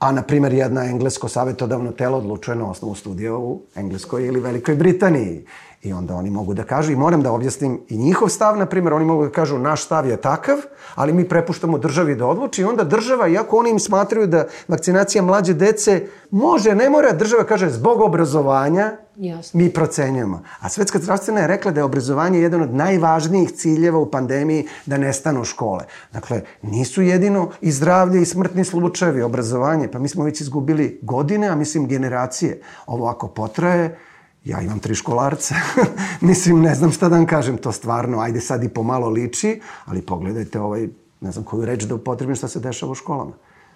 a na primjer jedna englesko savjetodavno telo odlučuje na osnovu studija u Engleskoj ili Velikoj Britaniji. I onda oni mogu da kažu, i moram da objasnim i njihov stav, na primjer, oni mogu da kažu naš stav je takav, ali mi prepuštamo državi da odluči i onda država, iako oni im smatraju da vakcinacija mlađe dece može, ne mora, država kaže zbog obrazovanja Jasno. mi procenjujemo. A Svetska zdravstvena je rekla da je obrazovanje jedan od najvažnijih ciljeva u pandemiji da nestanu škole. Dakle, nisu jedino i zdravlje i smrtni slučajevi, obrazovanje, pa mi smo već izgubili godine, a mislim generacije. Ovo ako potraje, Ja imam tri školarce. [laughs] Mislim, ne znam šta da vam kažem, to stvarno, ajde sad i pomalo liči, ali pogledajte ovaj, ne znam koju reč da upotrebim šta se dešava u školama.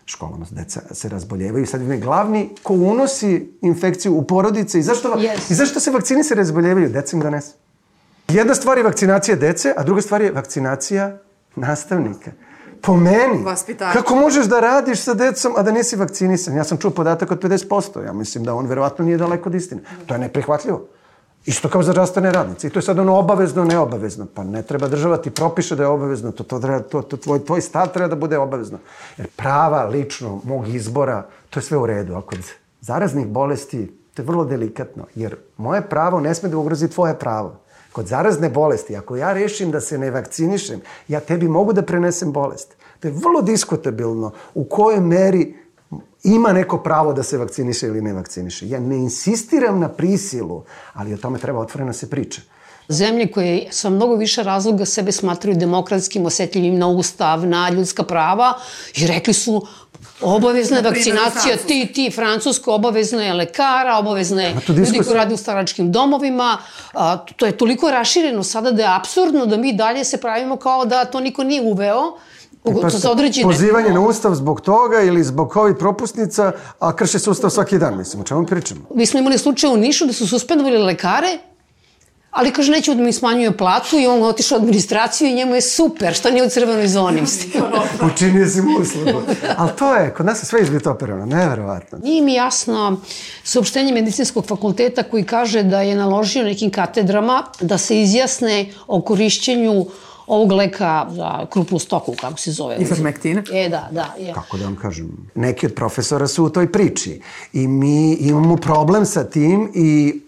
Školama deca se razboljevaju. Sad je glavni ko unosi infekciju u porodice i zašto, yes. i zašto se vakcini se razboljevaju? Deca im donese. Jedna stvar je vakcinacija dece, a druga stvar je vakcinacija nastavnika po meni, Vaspitač. kako možeš da radiš sa decom, a da nisi vakcinisan? Ja sam čuo podatak od 50%. Ja mislim da on verovatno nije daleko od istine. To je neprihvatljivo. Isto kao za zdravstvene radnice. I to je sad ono obavezno, neobavezno. Pa ne treba država ti propiše da je obavezno. To, to, treba, to, to tvoj, tvoj stav treba da bude obavezno. Jer prava lično mog izbora, to je sve u redu. A kod zaraznih bolesti, to je vrlo delikatno. Jer moje pravo ne sme da ugrozi tvoje pravo. Kod zarazne bolesti, ako ja rešim da se ne vakcinišem, ja tebi mogu da prenesem bolest. To je vrlo diskutabilno u kojoj meri ima neko pravo da se vakciniše ili ne vakciniše. Ja ne insistiram na prisilu, ali o tome treba otvoreno se priča. Zemlje koje sa mnogo više razloga sebe smatraju demokratskim, osetljivim na ustav, na ljudska prava i rekli su Obavezna je vakcinacija, ti, ti, Francusko, obavezna je lekara, obavezna je ljudi koji radi u staračkim domovima. A, to je toliko rašireno sada da je absurdno da mi dalje se pravimo kao da to niko nije uveo. Pa za određene... Pozivanje na ustav zbog toga ili zbog ovih propusnica, a krše se ustav svaki dan, mislim, o čemu pričamo? Mi smo imali slučaj u Nišu da su suspendovali lekare Ali kaže, neću da mi smanjuje platu i on otišao u administraciju i njemu je super, što nije u crvenoj zoni. [laughs] Učinio si mu uslugu. Ali to je, kod nas je sve izvitoperano, neverovatno. Nije mi jasno saopštenje medicinskog fakulteta koji kaže da je naložio nekim katedrama da se izjasne o korišćenju ovog leka za krupnu stoku, kako se zove. Ivermektina? E, da, da. Je. Kako da vam kažem? Neki od profesora su u toj priči i mi imamo problem sa tim i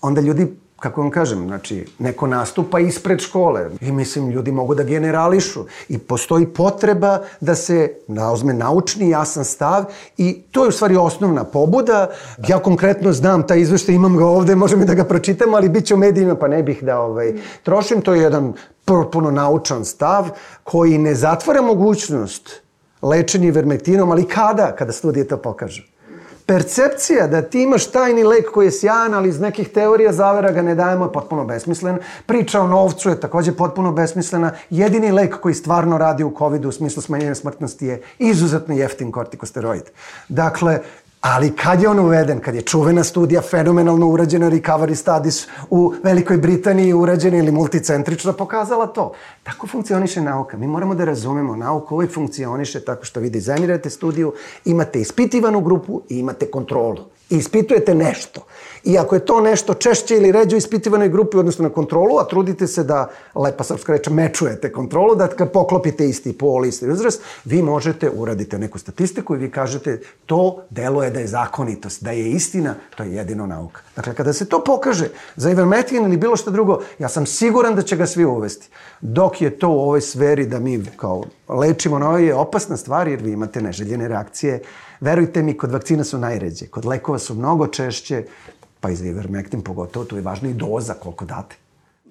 onda ljudi kako vam kažem, znači, neko nastupa ispred škole i mislim, ljudi mogu da generališu i postoji potreba da se naozme naučni, jasan stav i to je u stvari osnovna pobuda. Ja konkretno znam taj izveštaj, imam ga ovde, možemo da ga pročitam, ali bit će u medijima, pa ne bih da ovaj, trošim. To je jedan potpuno naučan stav koji ne zatvara mogućnost lečenja vermektinom, ali kada? Kada studije to pokažu percepcija da ti imaš tajni lek koji je sjajan, ali iz nekih teorija zavera ga ne dajemo je potpuno besmislen. Priča o novcu je takođe potpuno besmislena. Jedini lek koji stvarno radi u COVID u smislu smanjenja smrtnosti je izuzetno jeftin kortikosteroid. Dakle, Ali kad je on uveden, kad je čuvena studija fenomenalno urađena Recovery Studies u Velikoj Britaniji urađena ili multicentrično pokazala to. Tako funkcioniše nauka. Mi moramo da razumemo nauku uvijek funkcioniše tako što vi dizajnirate studiju, imate ispitivanu grupu i imate kontrolu. Ispitujete nešto. I ako je to nešto češće ili ređe u ispitivanoj grupi, odnosno na kontrolu, a trudite se da, lepa srpska reč, mečujete kontrolu, da kad poklopite isti pol, isti uzrast, vi možete, uradite neku statistiku i vi kažete to deluje da je zakonitost, da je istina, to je jedino nauka. Dakle, kada se to pokaže za ivermectin ili bilo što drugo, ja sam siguran da će ga svi uvesti. Dok je to u ovoj sferi da mi kao lečimo ovoj je opasna stvar jer vi imate neželjene reakcije. Verujte mi, kod vakcina su najređe, kod lekova su mnogo češće, pa i za ivermektin pogotovo, tu je važna i doza koliko date.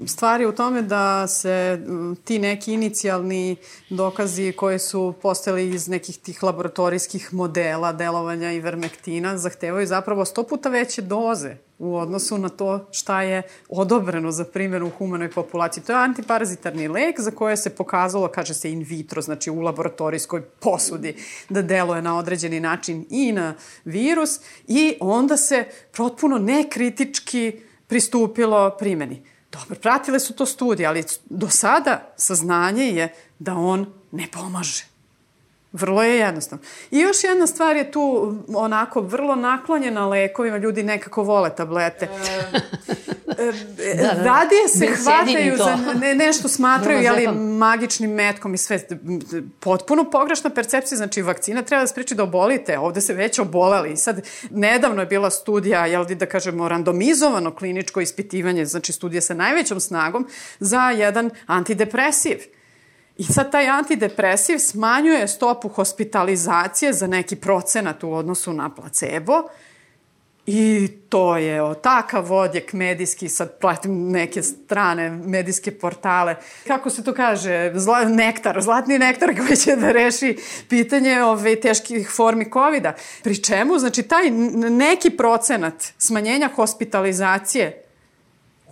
Stvari u tome da se ti neki inicijalni dokazi koji su postali iz nekih tih laboratorijskih modela delovanja ivermektina zahtevaju zapravo sto puta veće doze u odnosu na to šta je odobreno za primjenu u humanoj populaciji. To je antiparazitarni lek za koje se pokazalo, kaže se in vitro, znači u laboratorijskoj posudi, da deluje na određeni način i na virus i onda se protpuno nekritički pristupilo primjeni. Dobro, pratile su to studije, ali do sada saznanje je da on ne pomaže. Vrlo je jednostavno. I još jedna stvar je tu onako vrlo naklonjena lekovima, ljudi nekako vole tablete. E, da, da. Radije se hvataju za ne, nešto smatraju jeli, magičnim metkom i sve. Potpuno pogrešna percepcija, znači vakcina treba da spriči da obolite, ovde se već oboleli. I sad, nedavno je bila studija, jel da kažemo, randomizovano kliničko ispitivanje, znači studija sa najvećom snagom za jedan antidepresiv. I sad taj antidepresiv smanjuje stopu hospitalizacije za neki procenat u odnosu na placebo I to je o, takav odjek medijski, sad platim neke strane medijske portale. Kako se to kaže? Zla, nektar, zlatni nektar koji će da reši pitanje ove teških formi COVID-a. Pri čemu, znači, taj neki procenat smanjenja hospitalizacije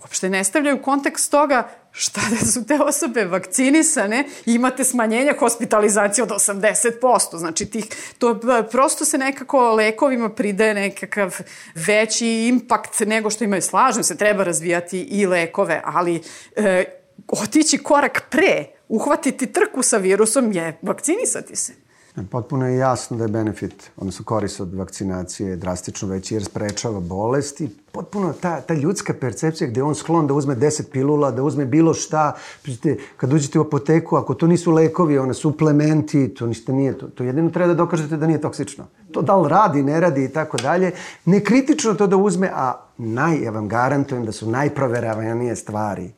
uopšte ne stavljaju kontekst toga šta da su te osobe vakcinisane imate smanjenje hospitalizacije od 80%. Znači, tih, to prosto se nekako lekovima pridaje nekakav veći impakt nego što imaju. Slažem se, treba razvijati i lekove, ali e, otići korak pre, uhvatiti trku sa virusom je vakcinisati se. Potpuno je jasno da je benefit, odnosno koris od vakcinacije drastično veći jer sprečava bolesti. Potpuno ta, ta ljudska percepcija gde on sklon da uzme 10 pilula, da uzme bilo šta. Kad uđete u apoteku, ako to nisu lekovi, one suplementi, to ništa nije. To, to jedino treba da dokažete da nije toksično. To da li radi, ne radi i tako dalje. Nekritično to da uzme, a naj, ja vam garantujem da su najproveravanije stvari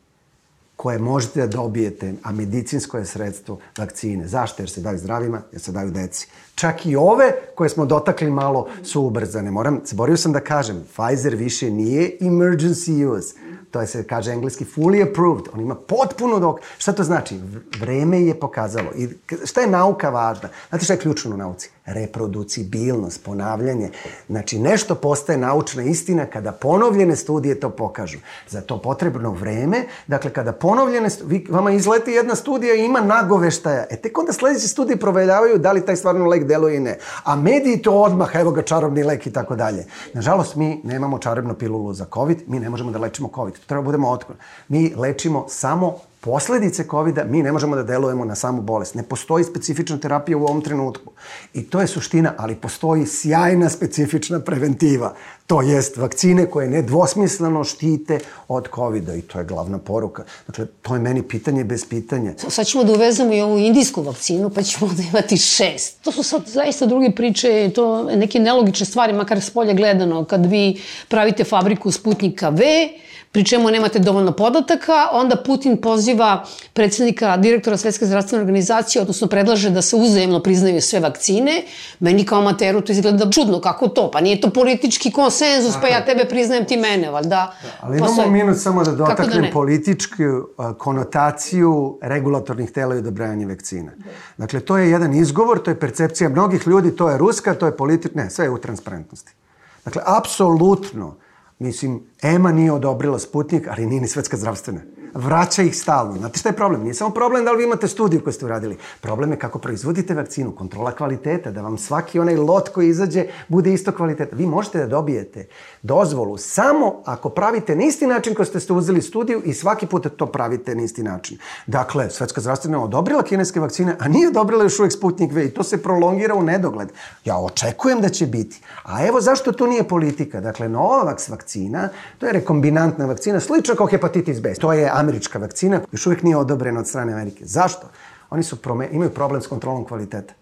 koje možete da dobijete, a medicinsko je sredstvo vakcine. Zašto? Jer se daju zdravima, jer se daju deci. Čak i ove koje smo dotakli malo su ubrzane. Moram, zaborio sam da kažem, Pfizer više nije emergency use to je se kaže engleski fully approved, on ima potpuno dok... Šta to znači? Vreme je pokazalo. I šta je nauka važna? Znate šta je ključno u nauci? Reproducibilnost, ponavljanje. Znači, nešto postaje naučna istina kada ponovljene studije to pokažu. Za to potrebno vreme. Dakle, kada ponovljene... Vi, vama izleti jedna studija i ima nagoveštaja. E, tek onda sledeće studije proveljavaju da li taj stvarno lek deluje i ne. A mediji to odmah, evo ga čarobni lek i tako dalje. Nažalost, mi nemamo čarobnu pilulu za COVID, mi ne možemo da lečimo COVID. To treba da budemo otkroni. Mi lečimo samo posledice COVID-a, mi ne možemo da delujemo na samu bolest. Ne postoji specifična terapija u ovom trenutku. I to je suština, ali postoji sjajna specifična preventiva. To jest vakcine koje nedvosmisleno štite od COVID-a i to je glavna poruka. Dakle, to je meni pitanje bez pitanja. Sad ćemo da uvezemo i ovu indijsku vakcinu, pa ćemo da imati šest. To su sad zaista druge priče, to neke nelogične stvari, makar s polja gledano. Kad vi pravite fabriku Sputnika V, pri čemu nemate dovoljno podataka, onda Putin poziva predsednika, direktora Svetske zdravstvene organizacije, odnosno predlaže da se uzajemno priznaju sve vakcine. Meni kao materu to izgleda čudno, kako to? Pa nije to politički konsenzus, pa ja tebe priznajem, ti mene, valjda. Da, ali imamo postoje... minut samo da, da dotaknem da političku konotaciju regulatornih tela i odobrajanje vakcina. Dakle, to je jedan izgovor, to je percepcija mnogih ljudi, to je ruska, to je politik, ne, sve je u transparentnosti. Dakle, apsolutno, mislim, EMA nije odobrila Sputnik, ali nije ni svetska zdravstvena vraća ih stalno. Znate šta je problem? Nije samo problem da li vi imate studiju koju ste uradili. Problem je kako proizvodite vakcinu, kontrola kvaliteta, da vam svaki onaj lot koji izađe bude isto kvaliteta. Vi možete da dobijete dozvolu samo ako pravite na isti način koji ste, ste uzeli studiju i svaki put to pravite na isti način. Dakle, Svetska zdravstvena odobrila kineske vakcine, a nije odobrila još uvek Sputnik V i to se prolongira u nedogled. Ja očekujem da će biti. A evo zašto to nije politika. Dakle, Novavax vakcina, to je rekombinantna vakcina, slično kao hepatitis B. To je američka vakcina, još uvijek nije odobrena od strane Amerike. Zašto? Oni su prome, imaju problem s kontrolom kvaliteta.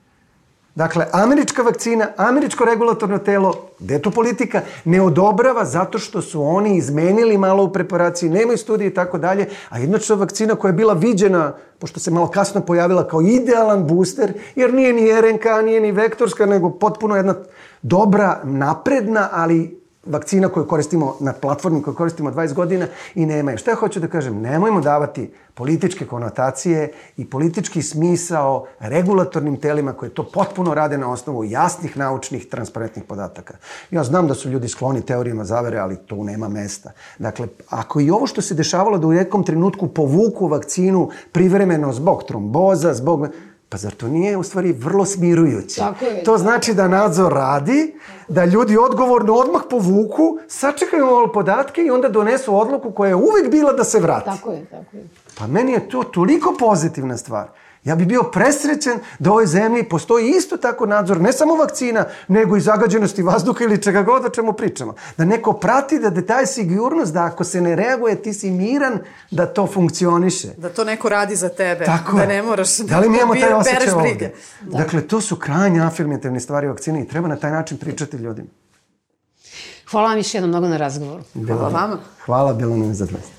Dakle, američka vakcina, američko regulatorno telo, gde tu politika, ne odobrava zato što su oni izmenili malo u preparaciji, nemaju studije i tako dalje, a inače vakcina koja je bila viđena, pošto se malo kasno pojavila kao idealan booster, jer nije ni RNK, nije ni vektorska, nego potpuno jedna dobra, napredna, ali vakcina koju koristimo na platformi koju koristimo 20 godina i nema je. Šta ja hoću da kažem? Nemojmo davati političke konotacije i politički smisao regulatornim telima koje to potpuno rade na osnovu jasnih, naučnih, transparentnih podataka. Ja znam da su ljudi skloni teorijama zavere, ali to nema mesta. Dakle, ako i ovo što se dešavalo da u nekom trenutku povuku vakcinu privremeno zbog tromboza, zbog Pa zar to nije u stvari vrlo smirujuće? Tako je. To znači da nadzor radi, da ljudi odgovorno odmah povuku, sačekaju malo podatke i onda donesu odluku koja je uvek bila da se vrati. Tako je, tako je. Pa meni je to toliko pozitivna stvar. Ja bi bio presrećen da u ovoj zemlji postoji isto tako nadzor, ne samo vakcina, nego i zagađenosti vazduha ili čega god o čemu pričamo. Da neko prati da detaj sigurnost, da ako se ne reaguje ti si miran da to funkcioniše. Da to neko radi za tebe. Tako da ne moraš da li mi imamo taj osjećaj ovde? Da. Dakle, to su krajnje afirmativne stvari o vakcini i treba na taj način pričati ljudima. Hvala vam još jednom mnogo na razgovoru. Hvala vama. Hvala, bilo nam je zadovoljstvo.